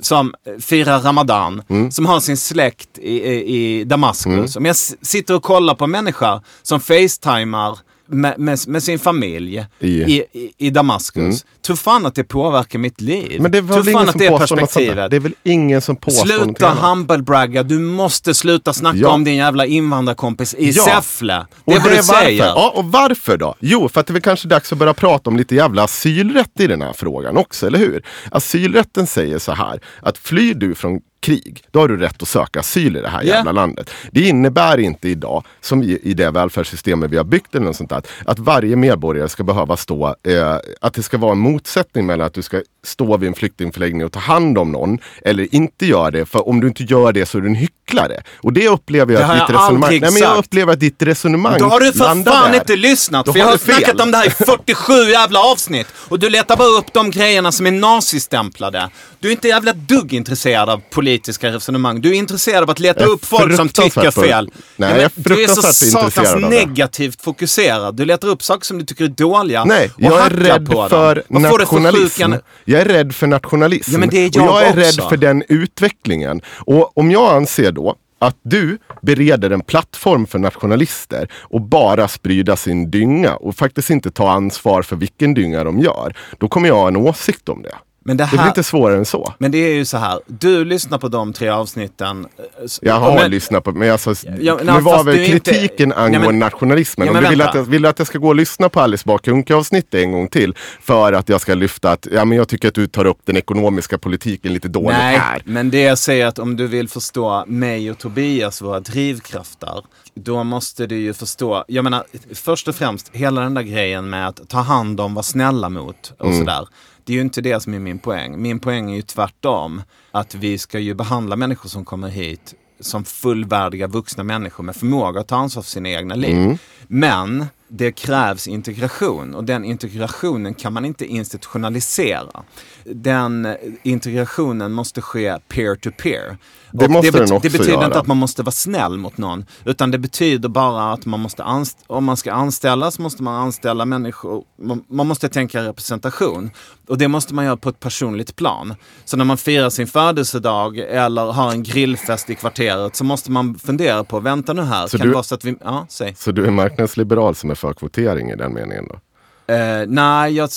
S4: som firar Ramadan,
S5: Mm.
S4: som har sin släkt i, i, i Damaskus. Om jag sitter och kollar på en människa som facetimar med, med, med sin familj
S5: I-
S4: i, i, i Damaskus. Tror fan att det påverkar mitt liv.
S5: Men det
S4: Tror
S5: väl
S4: fan
S5: ingen
S4: att det är perspektivet.
S5: Det är väl ingen som påstår
S4: Sluta humblebragga, du måste sluta snacka
S5: Ja.
S4: om din jävla invandrarkompis i
S5: Ja.
S4: Säffle. Det är
S5: Och
S4: vad du
S5: varför.
S4: säger.
S5: Ja, och varför då? Jo, för att det är väl kanske dags att börja prata om lite jävla asylrätt i den här frågan också, eller hur? Asylrätten säger så här, att flyr du från krig, då har du rätt att söka asyl i det här
S4: Ja.
S5: jävla landet. Det innebär inte idag, som i, i det välfärdssystemet vi har byggt eller något sånt där, att varje medborgare ska behöva stå, eh, att det ska vara en motsättning mellan att du ska stå vid en flyktingförläggning och ta hand om någon, eller inte göra det, för om du inte gör det så är du en hycklare. Och det upplever jag
S4: Det
S5: att ditt
S4: jag
S5: resonemang, nej, men jag upplever att ditt resonemang
S4: Då har du för
S5: landar
S4: fan
S5: där.
S4: inte lyssnat,
S5: Då
S4: för jag
S5: har
S4: snackat om det här i 47 jävla avsnitt. Och du letar bara upp de grejerna som är nazistämplade. Du är inte jävla dugg intresserad av politiska resonemang. Du är intresserad av att leta upp folk som tycker fel.
S5: Nej, jag är
S4: du är så satans negativt fokuserad. Du letar upp saker som du tycker är dåliga
S5: Nej,
S4: och
S5: jag är rädd
S4: på
S5: för
S4: för
S5: nationalism.
S4: sjuka-
S5: Jag är rädd för nationalism.
S4: Ja, men det är
S5: och
S4: jag
S5: jag är
S4: också.
S5: rädd för den utvecklingen. Och om jag anser då att du bereder en plattform för nationalister och bara sprida sin dynga och faktiskt inte ta ansvar för vilken dynga de gör. Då kommer jag ha en åsikt om det.
S4: Men det
S5: Det blir
S4: här-
S5: inte svårare än så.
S4: Men det är ju så här, du lyssnar på de tre avsnitten. eh,
S5: Jag har
S4: men-
S5: lyssnat på, men alltså,
S4: Ja,
S5: nu
S4: nej,
S5: var väl
S4: inte-
S5: kritiken
S4: men-
S5: angående nationalismen.
S4: Ja,
S5: Om
S4: men
S5: du vill att, jag, vill att jag ska gå och lyssna på Alice Bah Kuhnke avsnittet en gång till för att jag ska lyfta att ja, men jag tycker att du tar upp den ekonomiska politiken lite dåligt
S4: Nej,
S5: här.
S4: men det jag säger att om du vill förstå mig och Tobias, våra drivkrafter, då måste du ju förstå, jag menar först och främst hela den där grejen med att ta hand om, vara snälla mot och
S5: Mm.
S4: sådär. Det är ju inte det som är min poäng. Min poäng är ju tvärtom. Att vi ska ju behandla människor som kommer hit som fullvärdiga vuxna människor med förmåga att ta ansvar för sina egna liv.
S5: Mm.
S4: Men det krävs integration och den integrationen kan man inte institutionalisera. Den integrationen måste ske peer to peer.
S5: Det måste
S4: bet-
S5: den också
S4: Det betyder
S5: göra.
S4: inte att man måste vara snäll mot någon. Utan det betyder bara att man måste om man ska anställa så måste man anställa människor. Man, man måste tänka representation. Och det måste man göra på ett personligt plan. Så när man firar sin födelsedag eller har en grillfest i kvarteret så måste man fundera på, vänta nu här,
S5: Så
S4: kan
S5: du-
S4: det vara så att vi, ja, säg.
S5: Så du är marknadsliberal som är för kvotering i den meningen då?
S4: Eh, nej, jag...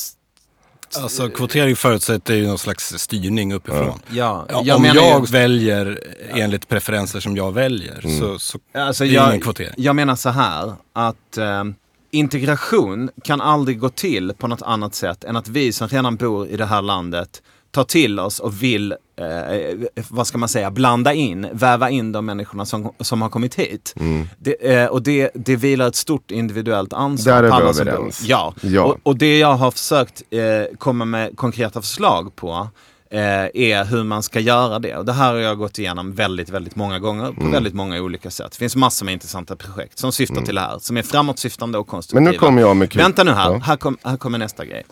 S2: Alltså kvotering förutsätter ju någon slags styrning uppifrån.
S4: Ja,
S2: Ja,
S4: jag
S2: om
S4: menar
S2: jag
S4: just-
S2: väljer enligt preferenser som jag väljer så, så
S4: Alltså,
S2: det är
S4: jag,
S2: ingen kvotering.
S4: jag menar så här att eh, integration kan aldrig gå till på något annat sätt än att vi som redan bor i det här landet tar till oss och vill, eh, vad ska man säga, blanda in, väva in de människorna som, som har kommit hit. Det, eh, och det, det vilar ett stort individuellt ansvar
S5: Där är vi överens.
S4: Ja,
S5: Ja.
S4: Och, och det jag har försökt eh, komma med konkreta förslag på eh, är hur man ska göra det. Och det här har jag gått igenom väldigt, väldigt många gånger på
S5: Mm.
S4: väldigt många olika sätt. Det finns massor med intressanta projekt som syftar till det här, som är framåtsyftande och konstruktiva.
S5: Mm. Men nu kommer jag med kul-
S4: Vänta nu här,
S5: Ja.
S4: här, kom, här kommer nästa grej.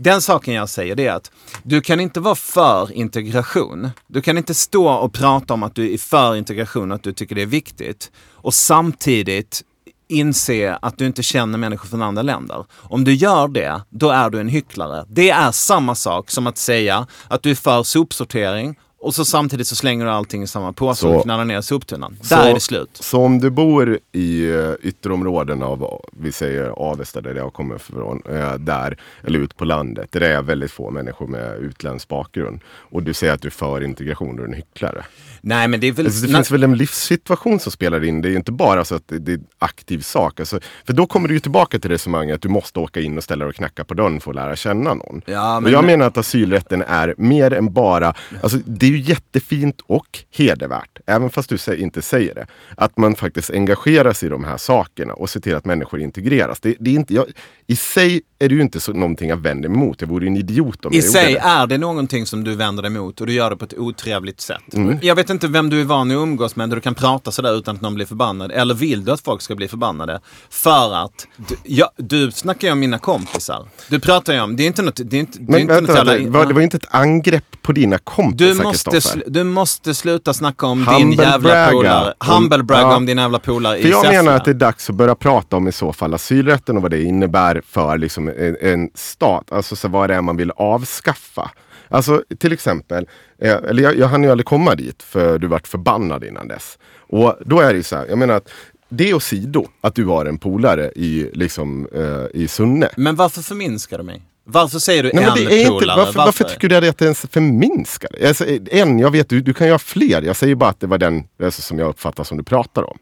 S4: Den saken jag säger det är att du kan inte vara för integration. Du kan inte stå och prata om att du är för integration och att du tycker det är viktigt och samtidigt inse att du inte känner människor från andra länder. Om du gör det, då är du en hycklare. Det är samma sak som att säga att du är för sopsortering och så samtidigt så slänger du allting i samma påse
S5: Så-
S4: och knallar ner soptunnan.
S5: Så-
S4: Där är det slut.
S5: Så om du bor i eh, ytterområden av, vi säger Avesta där jag kommer ifrån, eh, där, eller ut på landet, där det är väldigt få människor med utländsk bakgrund. Och du säger att du är för integration, då är du en hycklare.
S4: Nej men det är väl...
S5: Alltså, det finns väl en livssituation som spelar in. Det är ju inte bara så att det, är en aktiv sak. Alltså, för då kommer du ju tillbaka till resonemanget att du måste åka in och ställa dig och knacka på dörren för att lära känna någon.
S4: Ja,
S5: och
S4: men-
S5: jag menar att asylrätten är mer än bara, alltså, det är ju jättefint och hedervärt, även fast du inte säger det, att man faktiskt engagerar sig i de här sakerna och ser till att människor integreras. Det, det är inte, jag, I sig är det ju inte så, någonting jag vänder mig emot. Jag vore en idiot om
S4: I
S5: jag gjorde
S4: sig
S5: det.
S4: är det någonting som du vänder dig emot och du gör det på ett otrevligt sätt.
S5: Mm.
S4: Jag vet inte vem du är van att umgås med där du kan prata sådär utan att någon blir förbannad. Eller vill du att folk ska bli förbannade? För att, du, ja, du snackar ju om mina kompisar. Du pratar ju om, det är inte något, det är inte, det är
S5: Men
S4: inte
S5: vänta,
S4: något
S5: vänta,
S4: jävla-
S5: var, det var ju inte ett angrepp på dina
S4: du
S5: kompisar,
S4: måste,
S5: Kristoffer.
S4: sl- du måste sluta snacka om din
S5: Humble
S4: jävla
S5: bragga.
S4: polare.
S5: Om-
S4: Humble bragga
S5: ja.
S4: om din jävla polare i
S5: För jag
S4: Säffle.
S5: menar att det är dags att börja prata om i så fall asylrätten och vad det innebär för liksom en, en stat. Alltså så vad det är man vill avskaffa. Alltså till exempel, eh, eller jag, jag hann ju aldrig komma dit för du vart förbannad innan dess. Och då är det ju så här, jag menar att det och sido att du har en polare i, liksom, eh, i Sunne.
S4: Men varför förminskar du mig? Varför säger du
S5: Nej,
S4: en
S5: det är inte,
S4: polare?
S5: varför, varför tycker du att det ens förminskar? Alltså, en, jag vet, du, du kan ju ha fler. Jag säger bara att det var den alltså, som jag uppfattar som du pratar om.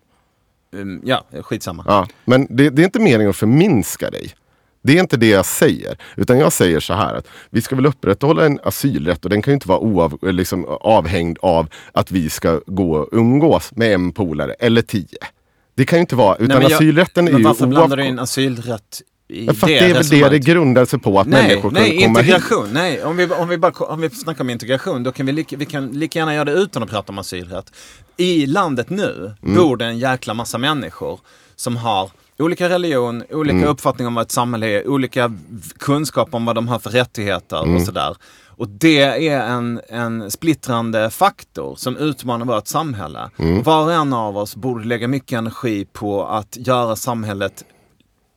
S4: Mm, Ja, skitsamma.
S5: Ja, men det, det är inte meningen att förminska dig. Det är inte det jag säger. Utan jag säger så här att vi ska väl upprätthålla en asylrätt och den kan ju inte vara oav, liksom, avhängd av att vi ska gå och umgås med en polare eller tio. Det kan ju inte vara, utan
S4: Nej, men jag-
S5: asylrätten är
S4: Men
S5: ju
S4: varför blandar du in asylrätt i
S5: Ja, för att
S4: det
S5: det är väl det det grundar sig på att
S4: Nej,
S5: människor
S4: nej,
S5: kan komma hit.
S4: integration. Nej, om vi, om, vi bara, om vi snackar om integration, då kan vi, lika, vi kan lika gärna göra det utan att prata om asylrätt. I landet nu
S5: Mm.
S4: bor det en jäkla massa människor som har olika religion, olika
S5: Mm.
S4: uppfattning om vad ett samhälle är, olika kunskap om vad de har för rättigheter
S5: Mm.
S4: och sådär. Och det är en, en splittrande faktor som utmanar vårt samhälle.
S5: Mm.
S4: Var och en av oss borde lägga mycket energi på att göra samhället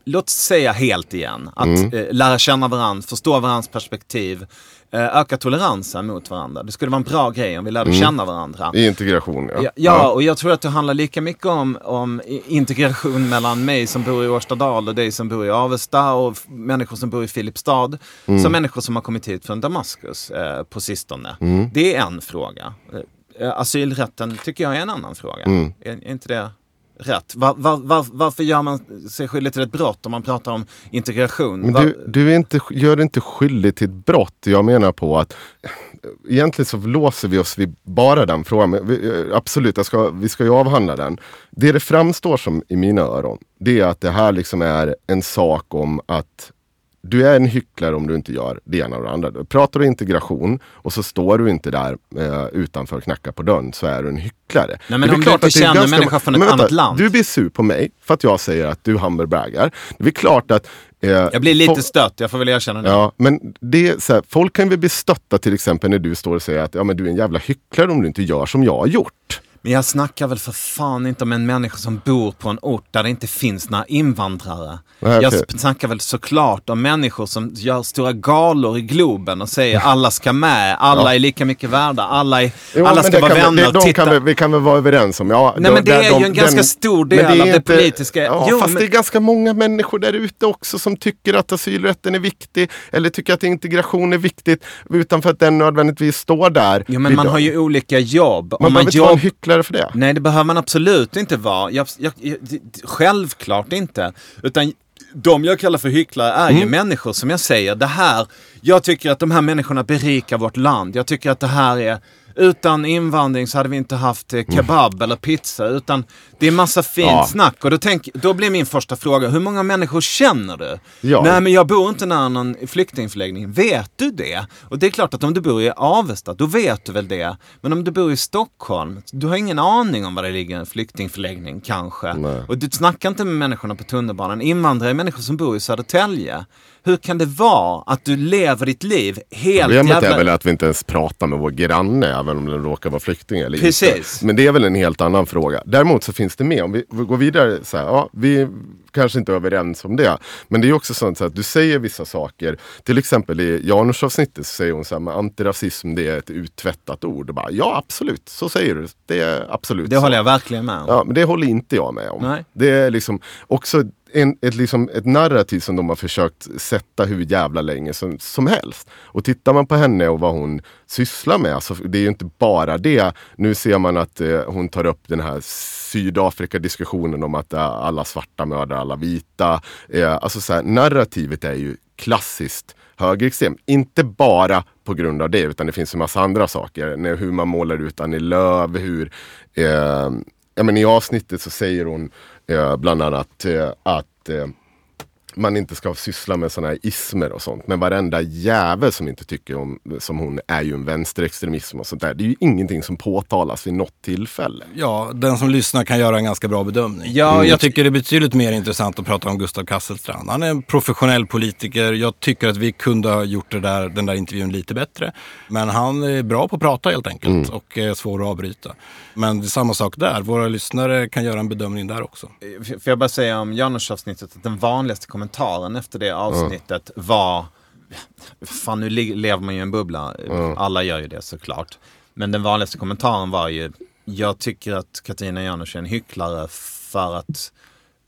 S4: låt säga helt igen. Att
S5: Mm.
S4: eh, lära känna varandra, förstå varandras perspektiv, öka toleransen mot varandra. Det skulle vara en bra grej om vi lärde känna varandra.
S5: Mm. I integration, ja.
S4: Ja, ja, och jag tror att det handlar lika mycket om, om integration mellan mig som bor i Årstadal och dig som bor i Avesta och människor som bor i Filipstad.
S5: Mm.
S4: Som människor som har kommit hit från Damaskus eh, på sistone.
S5: Mm.
S4: Det är en fråga. Eh, asylrätten tycker jag är en annan fråga.
S5: Mm.
S4: Är, är inte det rätt? Var, var, var, varför gör man sig skyldig till ett brott om man pratar om integration?
S5: Du, du inte, gör dig inte skyldig till ett brott. Jag menar på att egentligen så låser vi oss vid bara den frågan. Vi, absolut, ska, vi ska ju avhandla den. Det det framstår som i mina öron, det är att det här liksom är en sak om att du är en hycklare om du inte gör det ena och det andra. Pratar du integration och så står du inte där eh, utanför och knackar på dörren så är du en hycklare.
S4: men
S5: Det är
S4: om du
S5: klart
S4: inte känner
S5: ganska-
S4: människor från ett
S5: vänta,
S4: annat land.
S5: Du blir sur på mig för att jag säger att du humble-braggar. Det är klart att... Eh,
S4: Jag blir lite stött, jag får väl erkänna det.
S5: Ja, men det är så här, folk kan väl bli stötta till exempel när du står och säger att ja, men du är en jävla hycklare om du inte gör som jag har gjort.
S4: Men jag snackar väl för fan inte om en människa som bor på en ort där det inte finns några invandrare.
S5: Nej,
S4: Jag snackar väl såklart om människor som gör stora galor i Globen och säger alla ska med, alla
S5: Ja.
S4: är lika mycket värda, alla, är,
S5: Jo,
S4: alla ska
S5: det
S4: vara
S5: kan vi-
S4: vänner.
S5: det, de
S4: titta.
S5: kan vi, vi kan väl vara överens om. Ja,
S4: Nej,
S5: då-
S4: men det
S5: där
S4: är ju en ganska stor del
S5: men
S4: av det
S5: inte-
S4: politiska-
S5: Ja,
S4: Jo,
S5: fast
S4: men-
S5: det är ganska många människor där ute också som tycker att asylrätten är viktig. Eller tycker att integration är viktigt. Utan för att den nödvändigtvis står där.
S4: Jo, men man
S5: dem.
S4: har ju olika jobb.
S5: Man
S4: Om
S5: behöver inte vara en hycklare för det.
S4: Nej, det behöver man absolut inte vara. Jag, jag, jag, självklart inte. Utan de jag kallar för hycklare är
S5: Mm.
S4: ju människor som jag säger, det här, jag tycker att de här människorna berikar vårt land. Jag tycker att det här är, utan invandring så hade vi inte haft eh, kebab eller pizza. Utan det är massa fint
S5: Ja.
S4: snack. Och då, tänk, då blir min första fråga, hur många människor känner du?
S5: Ja.
S4: Nej, men jag bor inte nära någon flyktingförläggning. Vet du det? Och det är klart att om du bor i Avesta, då vet du väl det. Men om du bor i Stockholm, du har ingen aning om var det ligger en flyktingförläggning kanske.
S5: Nej.
S4: Och du snackar inte med människorna på tunnelbanan. Invandrare är människor som bor i Södertälje. Hur kan det vara att du lever ditt liv helt
S5: Problemet
S4: jävla...
S5: är väl att vi inte ens pratar med vår granne även om den råkar vara flykting eller
S4: Precis.
S5: inte. Men det är väl en helt annan fråga. Däremot så finns det med, om vi, går vidare så här, ja, vi kanske inte är överens om det. Men det är också sånt så att du säger vissa saker, till exempel i Janusavsnittet så säger hon så här, men antirasism det är ett uttvättat ord. Och bara, ja absolut, så säger du. Det är absolut
S4: Det
S5: så.
S4: håller jag verkligen med om.
S5: Ja, men det håller inte jag med om.
S4: Nej.
S5: Det är liksom också en, ett, liksom ett narrativ som de har försökt sätta hur jävla länge som, som helst. Och tittar man på henne och vad hon sysslar med, alltså, det är ju inte bara det. Nu ser man att eh, hon tar upp den här Sydafrika-diskussionen om att eh, alla svarta mördar alla vita. Eh, alltså så här, narrativet är ju klassiskt högerextrem. Inte bara på grund av det, utan det finns en massa andra saker. När, hur man målar ut Annie Lööf, hur eh, ja, men I avsnittet så säger hon Eh, bland annat eh, att eh, man inte ska syssla med sådana här ismer och sånt. Men varenda jävel som inte tycker om som hon är ju en vänsterextremism och sånt där. Det är ju ingenting som påtalas vid något tillfälle.
S2: Ja, den som lyssnar kan göra en ganska bra bedömning.
S4: Ja,
S2: Mm.
S4: jag
S2: tycker det är betydligt mer intressant att prata om Gustav Kasselstrand. Han är en professionell politiker. Jag tycker att vi kunde ha gjort det där, den där intervjun lite bättre. Men han är bra på att prata helt enkelt
S4: Mm.
S2: och är svår att avbryta. Men det är samma sak där. Våra lyssnare kan göra en bedömning där också.
S4: Får jag bara säga om Janus-avsnittet att den vanligaste kommentaren efter det avsnittet var Fan nu le- lever man ju i en bubbla. Alla gör ju det såklart. Men den vanligaste kommentaren var ju Jag tycker att Katarina Janouch är en hycklare för att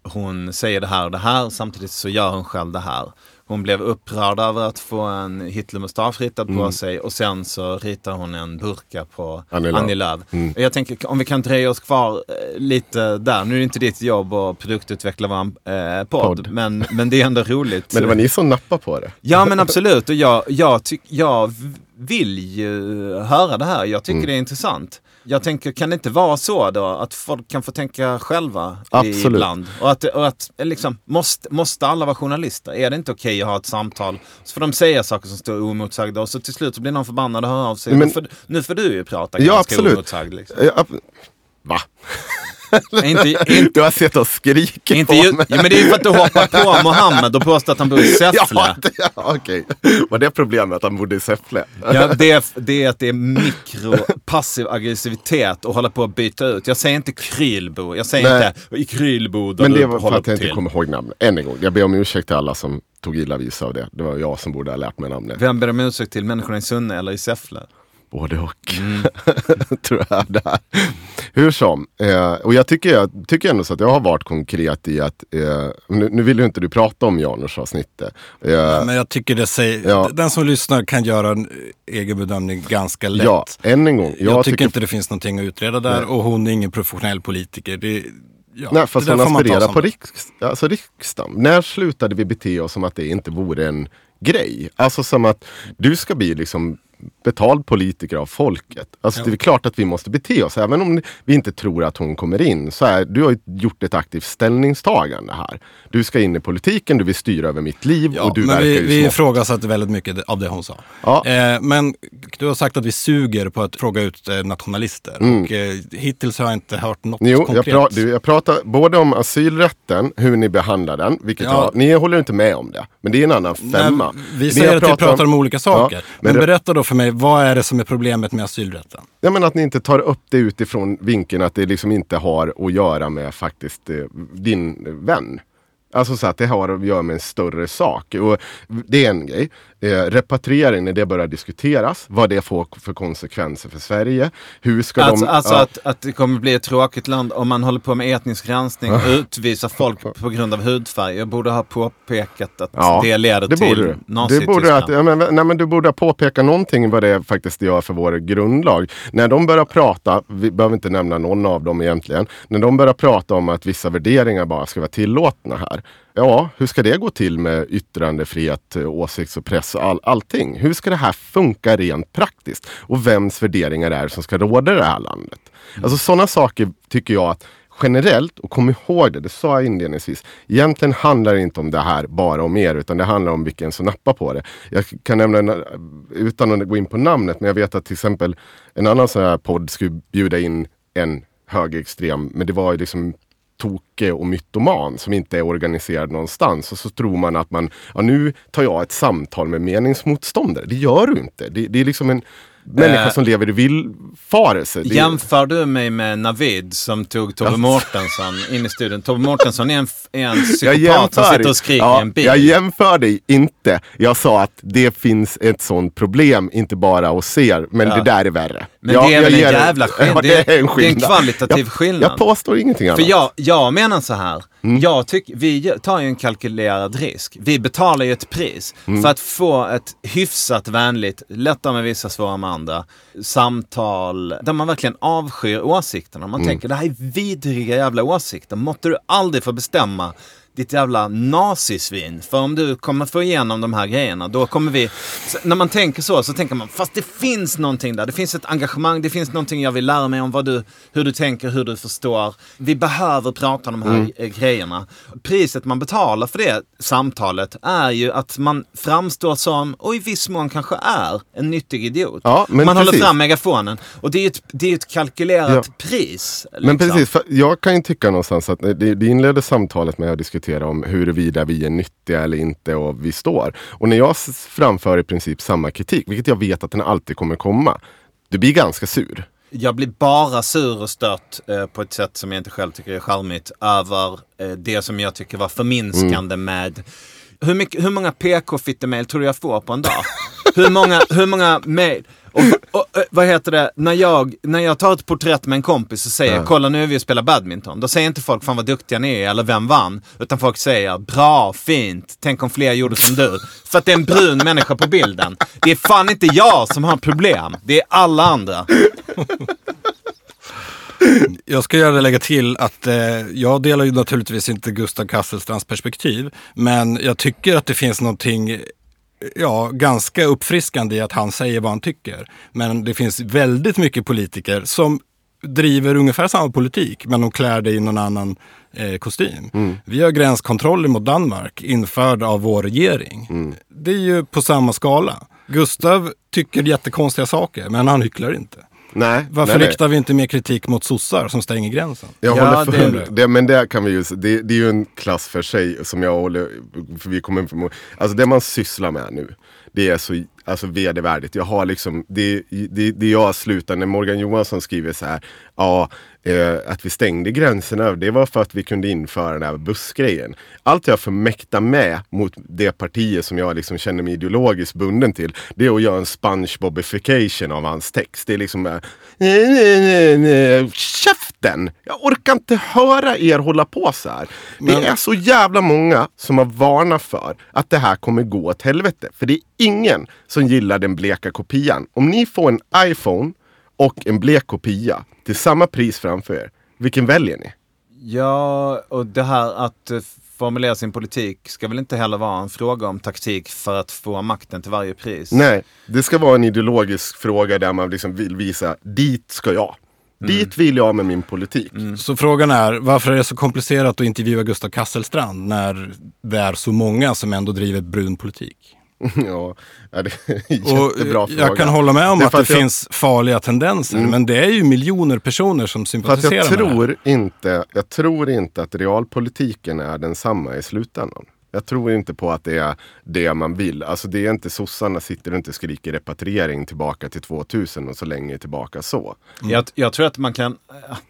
S4: hon säger det här och det här samtidigt så gör hon själv det här. Hon blev upprörd över att få en Hitlermustasch ritad på sig och sen så ritar hon en burka på
S5: Annie
S4: Annie
S5: Lööf.
S4: Och Jag tänker om vi kan dröja oss kvar eh, lite där. Nu är det inte ditt jobb att produktutveckla vår eh, podd,
S5: Podd.
S4: Men, men det är ändå roligt.
S5: Men det var ni som nappade på det.
S4: Ja men absolut och jag, jag, tyck, jag vill ju höra det här. Jag tycker
S5: Mm.
S4: det är intressant. Jag tänker, kan det inte vara så då att folk kan få tänka själva
S5: Absolut.
S4: ibland? Och att, och att liksom, måste, måste alla vara journalister? Är det inte okej att ha ett samtal? Så får de säga saker som står oemotsagda och så till slut så blir någon förbannad och hör av sig.
S5: Men-
S4: nu, får, nu får du ju prata
S5: Ja,
S4: ganska
S5: absolut.
S4: oemotsagd. Liksom.
S5: Eh, ab- Va?
S4: Inte, inte,
S5: Du har sett oss skrika
S4: inte,
S5: på
S4: ju,
S5: mig.
S4: ja, men det är ju för att du hoppar på Mohammed och påstår att han bor i Säffle.
S5: Ja, okej. Var det problemet att han bodde i Säffle?
S4: Ja, det, är, det är att det är mikro, passiv aggressivitet och hålla på att byta ut. Jag säger inte Krylbo, jag säger
S5: Nej.
S4: inte i Krylbo
S5: Men det var för att jag inte
S4: till.
S5: kommer ihåg namnet. Än en gång, jag ber om ursäkt till alla som tog illa vid sig av det. Det var jag som borde ha lärt mig namnet.
S4: Vem ber om ursäkt till? Människorna i Sunne eller i Säffle?
S5: Både och.
S4: Mm.
S5: Tror jag det här. Hur som. Eh, och jag tycker, jag tycker ändå så att jag har varit konkret i att, eh, nu, nu vill ju inte du prata om Janus-avsnittet. Eh,
S2: Men jag tycker det säger,
S5: Ja.
S2: den som lyssnar kan göra en egen bedömning ganska lätt.
S5: ja, än en gång.
S2: Jag,
S5: Jag,
S2: tycker,
S5: tycker,
S2: inte det finns någonting att utreda där och hon är ingen professionell politiker. Det, ja,
S5: Nej, fast
S2: där
S5: hon aspirerar på riks, alltså riksdagen. När slutade vi bete oss som att det inte vore en grej? Alltså som att du ska bli liksom betald politiker av folket. Alltså det är klart att vi måste bete oss. Även om vi inte tror att hon kommer in. Så är, du har gjort ett aktivt ställningstagande här. Du ska in i politiken, du vill styra över mitt liv
S2: Ja,
S5: och du
S2: men vi, vi ifrågasatte väldigt mycket av det hon sa.
S5: Ja.
S2: Eh, men du har sagt att vi suger på att fråga ut eh, nationalister. Och, eh, hittills har jag inte hört något
S5: Mm. Jo, jag,
S2: konkret.
S5: pra, du, jag pratar både om asylrätten, hur ni behandlar den. Vilket
S2: Ja.
S5: jag, ni håller inte med om det. Men det är en annan femma.
S2: Nej, vi säger
S5: jag
S2: att vi pratar om olika saker.
S5: Ja,
S2: men
S5: men
S2: berätta då för mig, vad är det som är problemet med asylrätten?
S5: Ja, men att ni inte tar upp det utifrån vinkeln att det liksom inte har att göra med faktiskt eh, din vän. Alltså så att det har att göra med en större sak. Och det är en grej. Eh, repatriering, när det börjar diskuteras, vad det får för konsekvenser för Sverige. Hur ska
S4: Alltså,
S5: de...
S4: alltså
S5: ja.
S4: att, att det kommer bli ett tråkigt land om man håller på med etnisk rensning och utvisar folk på grund av hudfärg. Jag borde ha påpekat att
S5: Ja,
S4: det leder
S5: det
S4: till
S5: du.
S4: Nazityskland.
S5: Det borde att, ja, men, nej, men du borde påpeka någonting vad det faktiskt gör för vår grundlag. När de börjar prata, vi behöver inte nämna någon av dem egentligen, när de börjar prata om att vissa värderingar bara ska vara tillåtna här. Ja, hur ska det gå till med yttrandefrihet, eh, åsikts och press och all, allting? Hur ska det här funka rent praktiskt? Och vems värderingar är det som ska råda i det här landet? Alltså sådana saker tycker jag att generellt, och kom ihåg det, det sa jag inledningsvis. Egentligen handlar det inte om det här bara om er, utan det handlar om vilken som nappar på det. Jag kan nämna, en- eh, utan att gå in på namnet, men jag vet att till exempel en annan sån här podd skulle bjuda in en högerextrem, men det var ju liksom toke och mytoman som inte är organiserad någonstans. Och så tror man att man, ja nu tar jag ett samtal med meningsmotståndare. Det gör du inte. Det, det är liksom en människa
S4: Eh,
S5: som lever i villfarelse. Det-
S4: Jämför du mig med Navid som tog Tobbe. Mårtensson in i studion? Tobbe Mårtensson är en, är en
S5: Jag
S4: psykopat som sitter och skriker
S5: ja,
S4: i en bil.
S5: Jag jämför dig inte. Jag sa att det finns ett sånt problem, inte bara hos er. Men
S4: Ja.
S5: det där är värre.
S4: Men
S5: Ja,
S4: det är väl en jävla skillnad.
S5: Ja,
S4: Det är-
S5: en
S4: det är en
S5: skillnad.
S4: kvalitativ
S5: jag,
S4: skillnad.
S5: Jag påstår ingenting annat.
S4: För jag, jag menar så här.
S5: Mm.
S4: Jag tycker, vi tar ju en kalkylerad risk. Vi betalar ju ett pris
S5: Mm.
S4: för att få ett hyfsat vänligt, lättare med vissa, svårare med andra, samtal där man verkligen avskyr åsikterna.
S5: Mm.
S4: Man tänker det här är vidriga jävla åsikter. Måtte du aldrig få bestämma ditt jävla nazisvin. För om du kommer få igenom de här grejerna, då kommer vi... När man tänker så, så tänker man, fast det finns någonting där. Det finns ett engagemang, det finns någonting jag vill lära mig om vad du, hur du tänker, hur du förstår. Vi behöver prata om de här
S5: Mm.
S4: eh, grejerna. Priset man betalar för det samtalet är ju att man framstår som, och i viss mån kanske är, en nyttig idiot.
S5: Ja, men
S4: man håller
S5: precis.
S4: fram megafonen. Och det är ju ett, det är ett kalkylerat
S5: Ja.
S4: pris.
S5: Men
S4: liksom.
S5: precis, för jag kan ju tycka någonstans att det, det inledde samtalet med att diskutera om huruvida vi är nyttiga eller inte och vi står. Och när jag framför i princip samma kritik, vilket jag vet att den alltid kommer komma, du blir ganska sur.
S4: Jag blir bara sur och stört eh, på ett sätt som jag inte själv tycker är charmigt över eh, det som jag tycker var förminskande
S5: Mm.
S4: med hur, mycket, hur många PK-fittemail tror du jag får på en dag? hur många, hur många mail? Och, och, eh, vad heter det, när jag, när jag tar ett porträtt med en kompis och säger kolla nu är vi och spelar badminton. Då säger inte folk fan vad duktiga ni är eller vem vann. Utan folk säger bra, fint, tänk om fler gjorde som du. För att det är en brun människa på bilden. Det är fan inte jag som har problem. Det är alla andra.
S2: Jag ska gärna lägga till att eh, jag delar ju naturligtvis inte Gustav Kasselstrands perspektiv. Men jag tycker att det finns någonting ja, ganska uppfriskande i att han säger vad han tycker. Men det finns väldigt mycket politiker som driver ungefär samma politik men de klär det i någon annan eh, kostym. Vi har gränskontroller mot Danmark införd av vår regering. Det är ju på samma skala. Gustav tycker jättekonstiga saker men han hycklar inte.
S5: Nej,
S2: Varför
S5: nej, nej.
S2: riktar vi inte mer kritik mot sossar som stänger gränsen?
S5: Jag
S4: Ja,
S5: håller för,
S4: det-
S5: det, men det kan vi ju, det, det är ju en klass för sig som jag håller, för vi kommer förmo- Alltså det man sysslar med nu, det är så alltså, vedervärdigt. Jag har liksom, det, det, det jag slutar när Morgan Johansson skriver så här, ja, eh, att vi stängde gränserna, det var för att vi kunde införa den här bussgrejen. Allt jag förmäktar med mot det partiet som jag liksom känner mig ideologiskt bunden till, det är att göra en spongebobification av hans text. Det är liksom, eh, nej, nej, nej, käften! Jag orkar inte höra er hålla på så här. Det är så jävla många som har varnat för att det här kommer gå åt helvete. För det är ingen som gillar den bleka kopian. Om ni får en iPhone och en blek kopia till samma pris framför er, vilken väljer ni?
S4: Ja, och det här att eh, formulera sin politik ska väl inte heller vara en fråga om taktik för att få makten till varje pris.
S5: Nej, det ska vara en ideologisk fråga där man liksom vill visa, dit ska jag. Dit vill jag med min politik.
S2: Så frågan är, varför är det så komplicerat att intervjua Gustav Kasselstrand när det är så många som ändå driver brun politik?
S5: ja, det är en
S2: Och
S5: jättebra fråga.
S2: jag kan hålla med om
S5: Det
S2: att
S5: för
S2: det
S5: att jag- Mm.
S2: finns farliga tendenser, men det är ju miljoner personer som
S5: att
S2: sympatiserar
S5: jag
S2: med det här.
S5: inte, jag tror inte att realpolitiken är densamma i slutändan. Jag tror inte på att det är det man vill. Alltså det är inte sossarna sitter och inte skriker repatriering tillbaka till 2000 och så länge tillbaka så.
S4: Jag, jag tror att man kan,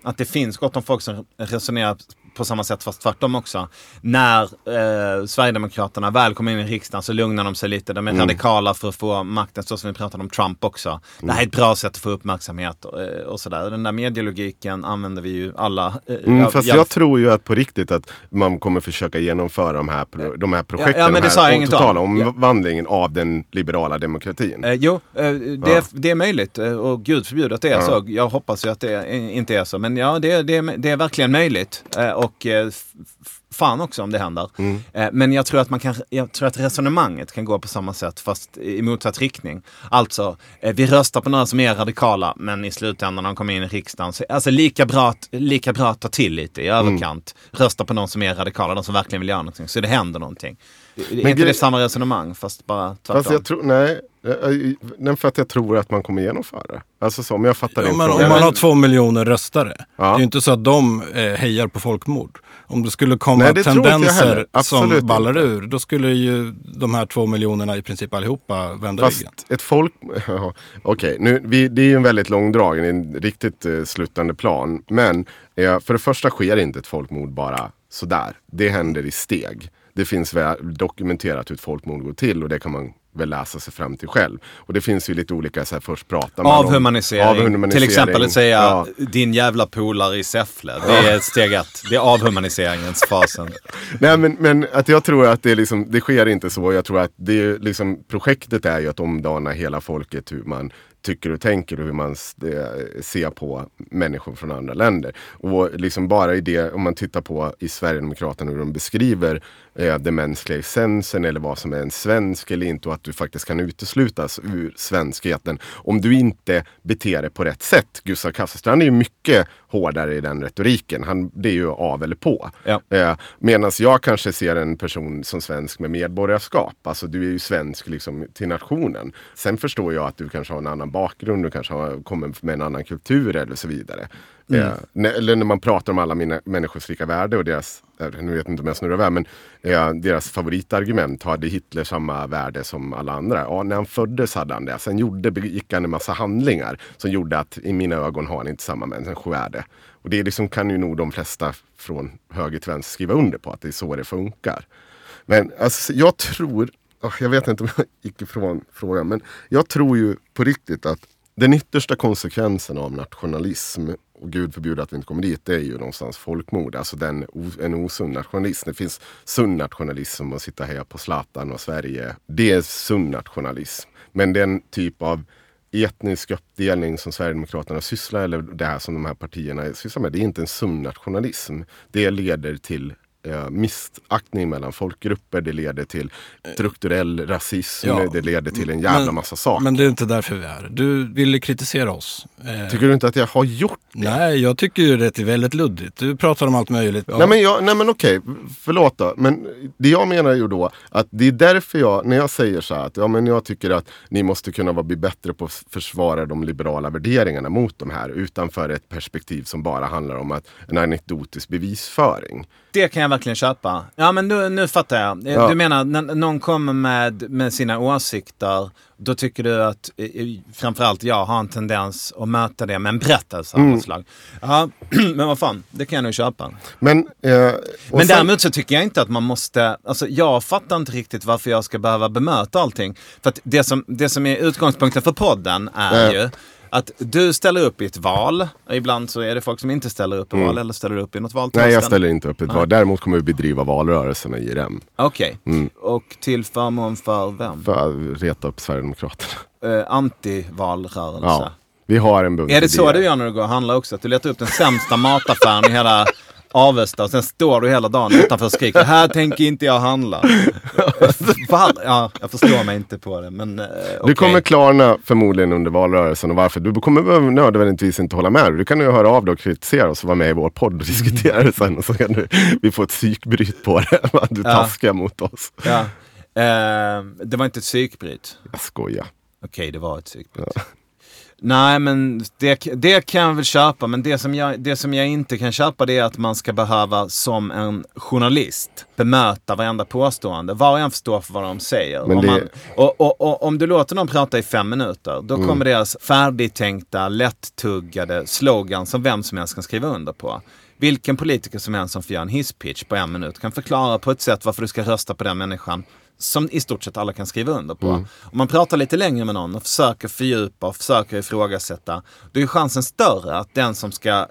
S4: att det finns gott om folk som resonerar på samma sätt fast tvärtom också. När eh, Sverigedemokraterna väl kommer in i riksdagen så lugnar de sig lite. De är radikala för att få makten så som vi pratade om Trump också. Det här är ett bra sätt att få uppmärksamhet och, eh, och sådär. Den där medielogiken använder vi ju alla. eh,
S5: Mm,
S4: jag-
S5: fast
S4: jag-
S5: jag tror ju att på riktigt att man kommer försöka genomföra de här, de här projekten.
S4: Ja, ja, men det
S5: de
S4: sa jag inget
S5: totala
S4: om. Ja.
S5: omvandlingen av den liberala demokratin.
S4: Eh, jo, eh, det, är, det är möjligt eh, och gud förbjude att det är
S5: Ja.
S4: så. Jag hoppas ju att det inte är så. Men ja, det, det, det är verkligen möjligt och eh, fan också om det händer.
S5: Mm.
S4: Eh, men jag tror, att man kan, jag tror att resonemanget kan gå på samma sätt fast i motsatt riktning. Alltså, eh, vi röstar på några som är radikala men i slutändan när de kommer in i riksdagen, så, alltså lika bra, att- lika bra att ta till lite i
S5: Mm.
S4: överkant. Rösta på någon som är radikala, de som verkligen vill göra någonting. Så det händer någonting. Det- Är
S5: Men
S4: inte det samma resonemang fast bara tvärtom?
S5: Fast jag tror, nej, eh, nej, för att jag tror att man kommer genomföra det. Alltså så, om jag fattar
S2: Ja, men
S5: fråga.
S2: om man har två miljoner röstare,
S5: Ja.
S2: det är ju inte så att de eh, hejar på folkmord. Om det skulle komma
S5: Nej,
S2: tendenser som ballar ur, då skulle ju de här två miljonerna i princip allihopa vända
S5: Fast
S2: ryggen.
S5: ett folk... Okej, nu, vi, det är ju en väldigt långdragen, en riktigt eh, slutande plan. Men eh, för det första sker inte ett folkmord bara sådär. Det händer i steg. Det finns väl dokumenterat hur ett folkmord går till och det kan man väl läsa sig fram till själv. Och det finns ju lite olika, så här, först pratar man om
S4: Avhumanisering.
S5: avhumanisering.
S4: Till exempel att säga
S5: Ja.
S4: din jävla polare i Säffle. Det är ett steg ett. Det är avhumaniseringens fasen.
S5: Nej men, men att jag tror att det, liksom, det sker inte så. Jag tror att det är liksom, projektet är ju att omdana hela folket hur man tycker och tänker och hur man eh, ser på människor från andra länder. Och liksom bara i det, om man tittar på i Sverigedemokraterna hur de beskriver eh, den mänskliga essensen eller vad som är en svensk eller inte och att du faktiskt kan uteslutas ur svenskheten om du inte beter dig på rätt sätt. Gustav Kasselstrand är ju mycket hårdare i den retoriken. Han, det är ju av eller på.
S4: Ja.
S5: Eh, Medan jag kanske ser en person som svensk med medborgarskap. Alltså du är ju svensk liksom till nationen. Sen förstår jag att du kanske har en annan bakgrund, du kanske har, kommer med en annan kultur eller så vidare.
S4: Mm.
S5: Eh, när, eller när man pratar om alla mina, människors lika värde och deras, nu vet jag inte om jag snurrar iväg, men eh, deras favoritargument, hade Hitler samma värde som alla andra? Ja, när han föddes hade han det. Sen gjorde, begick han en massa handlingar som gjorde att i mina ögon har han inte samma människovärde. Och det liksom kan ju nog de flesta från höger till vänster skriva under på, att det är så det funkar. Men alltså, jag tror, jag vet inte om jag gick ifrån frågan, men jag tror ju på riktigt att den yttersta konsekvensen av nationalism, och gud förbjude att vi inte kommer dit, det är ju någonstans folkmord. Alltså den, en osund nationalism. Det finns sund nationalism som att sitta och heja på Zlatan och Sverige. Det är sund nationalism. Men den typ av etnisk uppdelning som Sverigedemokraterna sysslar, eller det här som de här partierna sysslar med, det är inte en sund nationalism. Det leder till eh, missaktning mellan folkgrupper, det leder till strukturell rasism,
S2: Ja.
S5: det leder till en jävla
S2: Men-
S5: massa saker.
S2: Men det är inte därför vi är här. Du ville kritisera oss. Eh,
S5: Tycker du inte att jag har gjort
S2: Nej, jag tycker ju det är väldigt luddigt. Du pratar om allt möjligt. Ja.
S5: Nej men, jag, nej men okej, förlåt då. Men det jag menar ju då att det är därför jag, när jag säger så här att ja, men jag tycker att ni måste kunna vara, bli bättre på att försvara de liberala värderingarna mot de här utanför ett perspektiv som bara handlar om att en anekdotisk bevisföring.
S4: Det kan jag verkligen köpa. Ja men nu, nu fattar jag. Eh,
S5: Ja.
S4: Du menar när någon kommer med, med sina åsikter, då tycker du att framförallt jag har en tendens att möta det med en berättelse
S5: Mm.
S4: av något slag. Ja, men vad fan, det kan jag nog köpa.
S5: Men, eh,
S4: Men
S5: sen-
S4: däremot så tycker jag inte att man måste, alltså jag fattar inte riktigt varför jag ska behöva bemöta allting. För att det som, det som är utgångspunkten för podden är
S5: Nej.
S4: ju att du ställer upp i ett val. Ibland så är det folk som inte ställer upp i val eller ställer upp i något val.
S5: Mm. Nej jag ställer inte upp ett val. Däremot kommer vi bedriva valrörelserna i IRM.
S4: Okej.
S5: Mm.
S4: Och till förmån för vem?
S5: För att reta upp Sverigedemokraterna.
S4: Eh, antivalrörelse.
S5: Ja. Vi har en bunt
S4: Är det så
S5: idéer.
S4: du gör när du går och handlar också? Att du letar upp den sämsta mataffären i hela Avesta och sen står du hela dagen utanför och skriker här tänker inte jag handla. Va? Ja, jag förstår mig inte på det men eh,
S5: Det
S4: okej.
S5: kommer klarna förmodligen under valrörelsen och varför. Du kommer nödvändigtvis inte hålla med. Du kan ju höra av dig och kritisera oss och vara med i vår podd och diskutera det sen. Och så kan du, vi få ett psykbryt på det. Att du
S4: Ja.
S5: taskar mot oss.
S4: Ja. Eh, det var inte ett psykbryt.
S5: Jag skojar.
S4: Okej, det var ett psykbryt. Nej, men det, det kan jag väl köpa. Men det som, jag, det som jag inte kan köpa det är att man ska behöva som en journalist bemöta varenda påstående. Var och en får stå för vad de säger.
S5: Men
S4: om,
S5: det-
S4: man, och, och, och, om du låter någon prata i fem minuter, då
S5: Mm.
S4: kommer deras färdigtänkta, lättuggade slogan som vem som helst kan skriva under på. Vilken politiker som helst som får göra en hisspitch på en minut kan förklara på ett sätt varför du ska rösta på den människan som i stort sett alla kan skriva under på.
S5: Mm.
S4: Om man pratar lite längre med någon och försöker fördjupa och försöker ifrågasätta, då är chansen större att den som ska eh,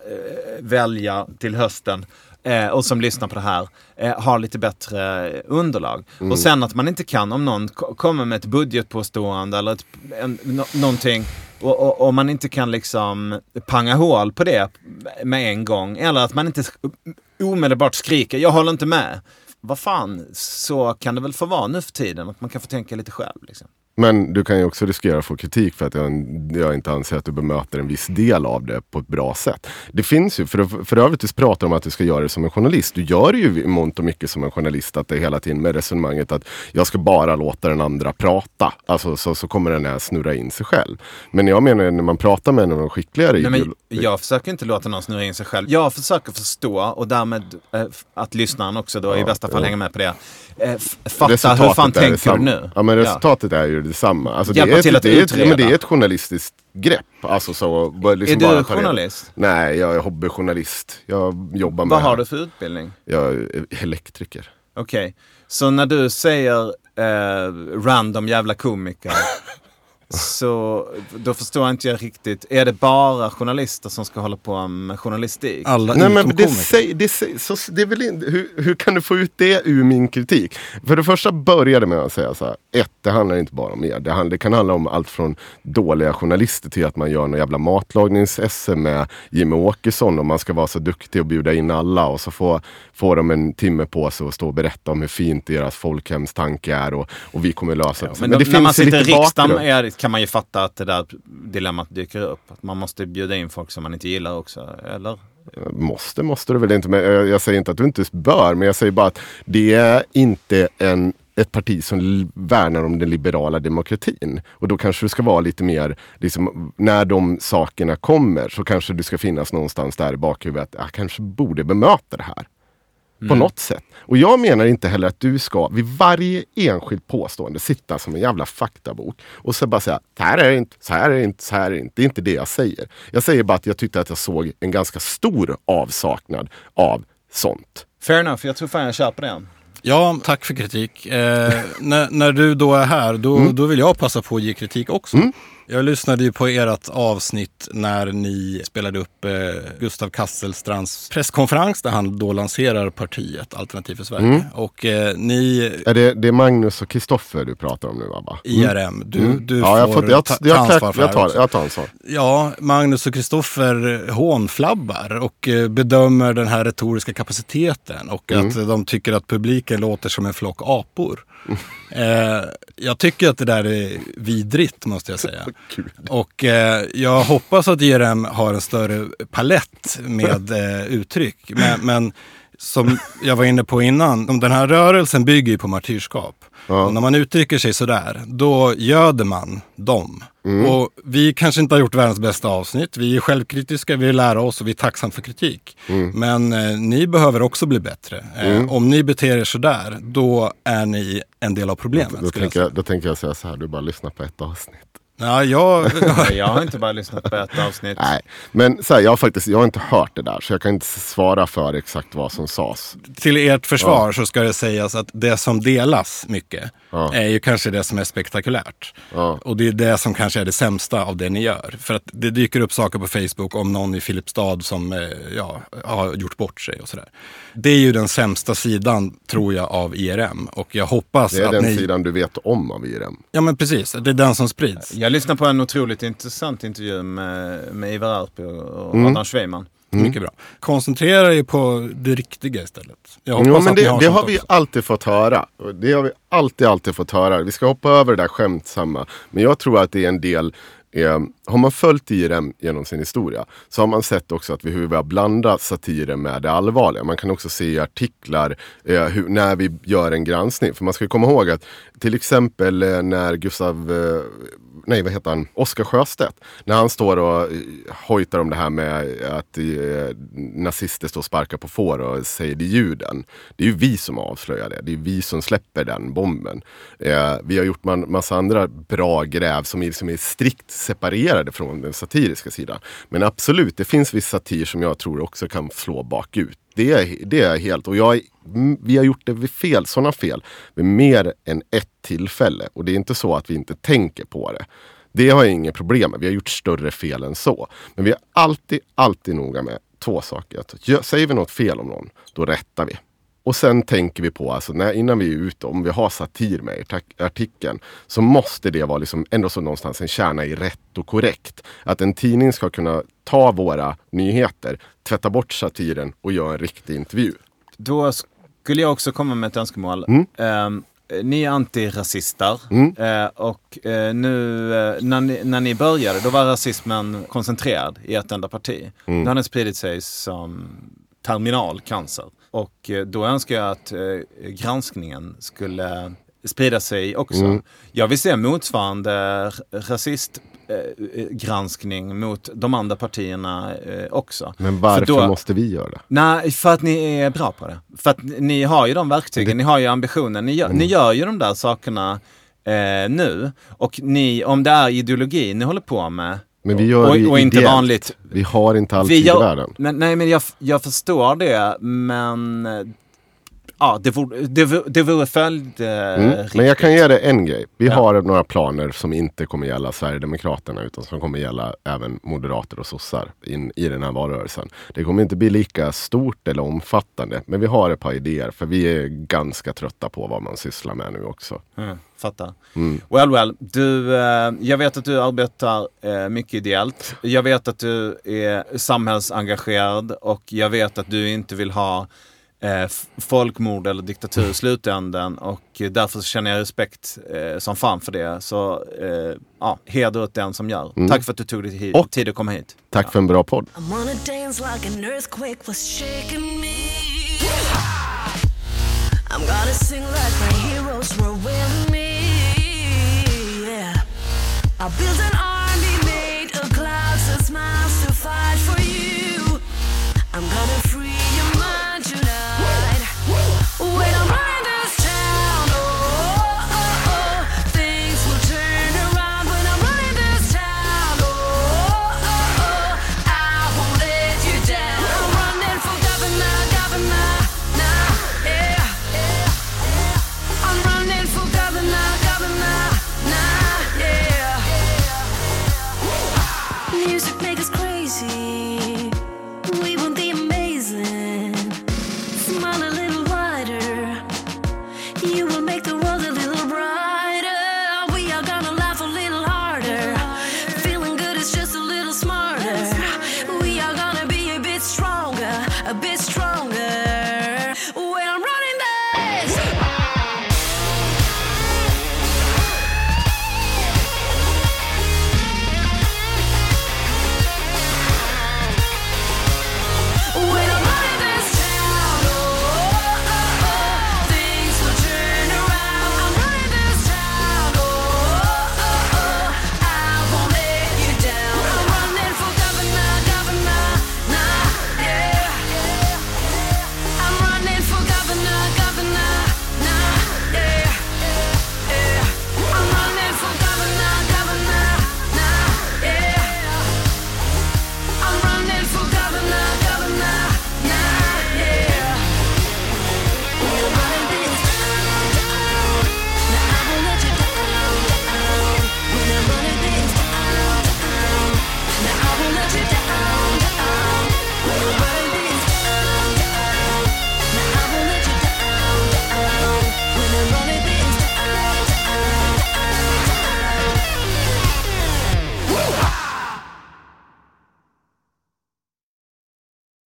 S4: välja till hösten eh, och som lyssnar på det här eh, har lite bättre underlag.
S5: Mm.
S4: Och sen att man inte kan, om någon ko- kommer med ett budgetpåstående eller ett, en, no, någonting och, och man inte kan liksom panga hål på det med en gång. Eller att man inte omedelbart skriker, jag håller inte med. Vad fan, så kan det väl få vara nu för tiden. Att man kan få tänka lite själv. Liksom.
S5: Men du kan ju också riskera att få kritik för att jag, jag inte anser att du bemöter en viss del av det på ett bra sätt. Det finns ju, för, för övrigt du pratar om att du ska göra det som en journalist. Du gör det ju i mångt och mycket som en journalist. Att det hela tiden med resonemanget att jag ska bara låta den andra prata. Alltså så, så kommer den här snurra in sig själv. Men jag menar när man pratar med en av de skickligare
S4: Nej, men jag försöker inte låta någon snurra in sig själv. Jag försöker förstå och därmed f- att lyssnaren också då i bästa fall
S5: ja.
S4: hänger med på det. F- fatta hur fan tänker du nu?
S5: Ja men resultatet är ju detsamma. Alltså, det, är ett,
S4: till att
S5: det, är ett, men det är ett journalistiskt grepp. Alltså, så, liksom
S4: Är du
S5: ta reda-
S4: journalist?
S5: Nej, jag är hobbyjournalist. Jag jobbar med
S4: Vad har du för utbildning?
S5: Jag är elektriker.
S4: Okej, så när du säger eh, random jävla komiker så då förstår inte jag riktigt. Är det bara journalister som ska hålla på med journalistik?
S2: Alla
S5: Nej, men det, säg, det, säg, så, det är väl inte, hur, hur kan du få ut det ur min kritik? För det första började med att säga så här. Ett, det handlar inte bara om er. Det, handlar, det kan handla om allt från dåliga journalister till att man gör någon jävla matlagningsSM med Jimmy Åkesson och man ska vara så duktig och bjuda in alla och så får, får de en timme på sig att stå och berätta om hur fint deras folkhemstanke är och, och vi kommer lösa det.
S4: Men, då, när man sitter i riksdagen
S5: bakgrund.
S4: är, kan man ju fatta att det där dilemmat dyker upp. Att man måste bjuda in folk som man inte gillar också, eller?
S5: Måste, måste du väl inte. Men jag, jag säger inte att du inte bör, men jag säger bara att det är inte en, ett parti som värnar om den liberala demokratin. Och då kanske du ska vara lite mer, liksom, när de sakerna kommer så kanske du ska finnas någonstans där i bakhuvudet. Jag ah, kanske borde bemöta det här. På något sätt. Och jag menar inte heller att du ska vid varje enskilt påstående sitta som en jävla faktabok och så bara säga så här är det inte, så här är det inte, så här är det inte. Det är inte det jag säger. Jag säger bara att jag tyckte att jag såg en ganska stor avsaknad av sånt.
S4: Fair enough, jag tror fan jag köper den.
S2: Ja, tack för kritik. Eh, när, när du då är här, då,
S5: Mm.
S2: då vill jag passa på att ge kritik också. Jag lyssnade ju på ert avsnitt när ni spelade upp eh, Gustav Kasselstrands presskonferens där han då lanserar partiet Alternativ för Sverige.
S5: Mm.
S2: Och eh, ni,
S5: Är det, det är Magnus och Kristoffer du pratar om nu va?
S2: IRM, du, du
S5: Mm. ja, jag,
S2: får
S5: jag,
S2: ta,
S5: jag,
S2: ta
S5: jag,
S2: ansvar för
S5: jag, tar,
S2: också.
S5: jag tar ansvar.
S2: Ja, Magnus och Kristoffer hånflabbar och eh, bedömer den här retoriska kapaciteten och
S5: Mm.
S2: att de tycker att publiken låter som en flock apor. eh, jag tycker att det där är vidrigt måste jag säga. Och eh, jag hoppas att IRM har en större palett med eh, uttryck. Men, men som jag var inne på innan, den här rörelsen bygger ju på martyrskap. Och när man uttrycker sig sådär, då göder man dem. Och vi kanske inte har gjort världens bästa avsnitt. Vi är självkritiska, vi vill lära oss och vi är tacksamma för kritik. Men eh, ni behöver också bli bättre. Eh, Om ni beter er sådär, då är ni en del av problemet.
S5: Då
S2: jag
S5: tänker, jag, då tänker jag säga så här, du bara lyssnar på ett avsnitt.
S2: Ja, jag,
S4: Jag har inte bara lyssnat på ett avsnitt.
S5: Nej, men så här, jag, har faktiskt, jag har inte hört det där så jag kan inte svara för exakt vad som sades.
S2: till ert försvar så ska det sägas att det som delas mycket
S5: Ja.
S2: är ju kanske det som är spektakulärt.
S5: Ja.
S2: Och det är det som kanske är det sämsta av det ni gör. För att det dyker upp saker på Facebook om någon i Filipstad som eh, ja, har gjort bort sig och sådär. Det är ju den sämsta sidan, tror jag, av IRM. Och jag hoppas
S5: Det är
S2: att
S5: den
S2: ni...
S5: sidan du vet om av IRM.
S2: Ja men precis, det är den som sprids.
S4: Jag lyssnade på en otroligt intressant intervju med, med Ivar Arpi och
S5: Mm.
S4: Adam Schweiman.
S2: Mycket bra. Koncentrera er på det riktiga istället. Jag hoppas
S5: Jo, men
S2: att ni
S5: det,
S2: har
S5: det har vi
S2: också.
S5: alltid fått höra. Det har vi alltid, alltid fått höra. Vi ska hoppa över det där skämtsamma. Men jag tror att det är en del Eh, har man följt IRM genom sin historia så har man sett också att vi, hur vi har blandat satiren med det allvarliga. Man kan också se i artiklar eh, hur, när vi gör en granskning. För man ska komma ihåg att till exempel eh, när Gustav, eh, nej vad heter han, Oskar Sjöstedt. När han står och eh, hojtar om det här med att eh, nazister står och sparkar på får och säger det ljuden. juden. Det är ju vi som avslöjar det. Det är vi som släpper den bomben. Eh, vi har gjort man, massa andra bra gräv som är, som är strikt separerade från den satiriska sidan. Men absolut, det finns viss satir som jag tror också kan slå bakut. Det är, det är helt, och jag, mm, vi har gjort det vid fel, sådana fel vid mer än ett tillfälle. Och det är inte så att vi inte tänker på det. Det har jag inget problem med. Vi har gjort större fel än så. Men vi är alltid, alltid noga med två saker. Att säger vi något fel om någon, då rättar vi. Och sen tänker vi på, alltså, när, innan vi är ute, om vi har satir med i artikeln, så måste det vara liksom ändå så någonstans en kärna i rätt och korrekt. Att en tidning ska kunna ta våra nyheter, tvätta bort satiren och göra en riktig intervju.
S4: Då skulle jag också komma med ett önskemål.
S5: Mm.
S4: Ehm, ni är antirasister
S5: Mm.
S4: Eh, och eh, nu eh, när, ni, när ni började då var rasismen koncentrerad i ett enda parti.
S5: Mm.
S4: Nu har den spridit sig som terminal cancer. Och då önskar jag att granskningen skulle sprida sig också.
S5: Mm.
S4: Jag vill se motsvarande rasist eh, granskning mot de andra partierna eh, också.
S5: Men varför
S4: För då-
S5: måste vi göra det?
S4: Nej, för att ni är bra på det. För att ni har ju de verktygen, ni har ju ambitionen. Ni gör,
S5: Mm.
S4: ni gör ju de där sakerna eh, nu. Och ni, om det är ideologi ni håller på med
S5: Men vi gör
S4: och,
S5: det
S4: och inte
S5: ideellt.
S4: vanligt.
S5: Vi har inte all tid i världen.
S4: men, nej, men jag, jag förstår det, men eh, ja, det vore, det vore, det vore följd... Eh,
S5: Mm. Men jag kan ge dig en grej. Vi
S4: Ja.
S5: har några planer som inte kommer gälla Sverigedemokraterna utan som kommer gälla även moderater och sossar in, i den här valrörelsen. Det kommer inte bli lika stort eller omfattande men vi har ett par idéer för vi är ganska trötta på vad man sysslar med nu också.
S4: Mm, fattar.
S5: Mm.
S4: Well, well. Du, eh, jag vet att du arbetar eh, mycket ideellt. Jag vet att du är samhällsengagerad och jag vet att du inte vill ha eh, folkmord eller diktatur i slutänden och därför så känner jag respekt eh, som fan för det. Så eh, ja, heder åt den som gör. Tack för att du tog dig hit,
S5: Och-
S4: tid att komma hit.
S5: Tack för en bra podd.
S3: I like an earthquake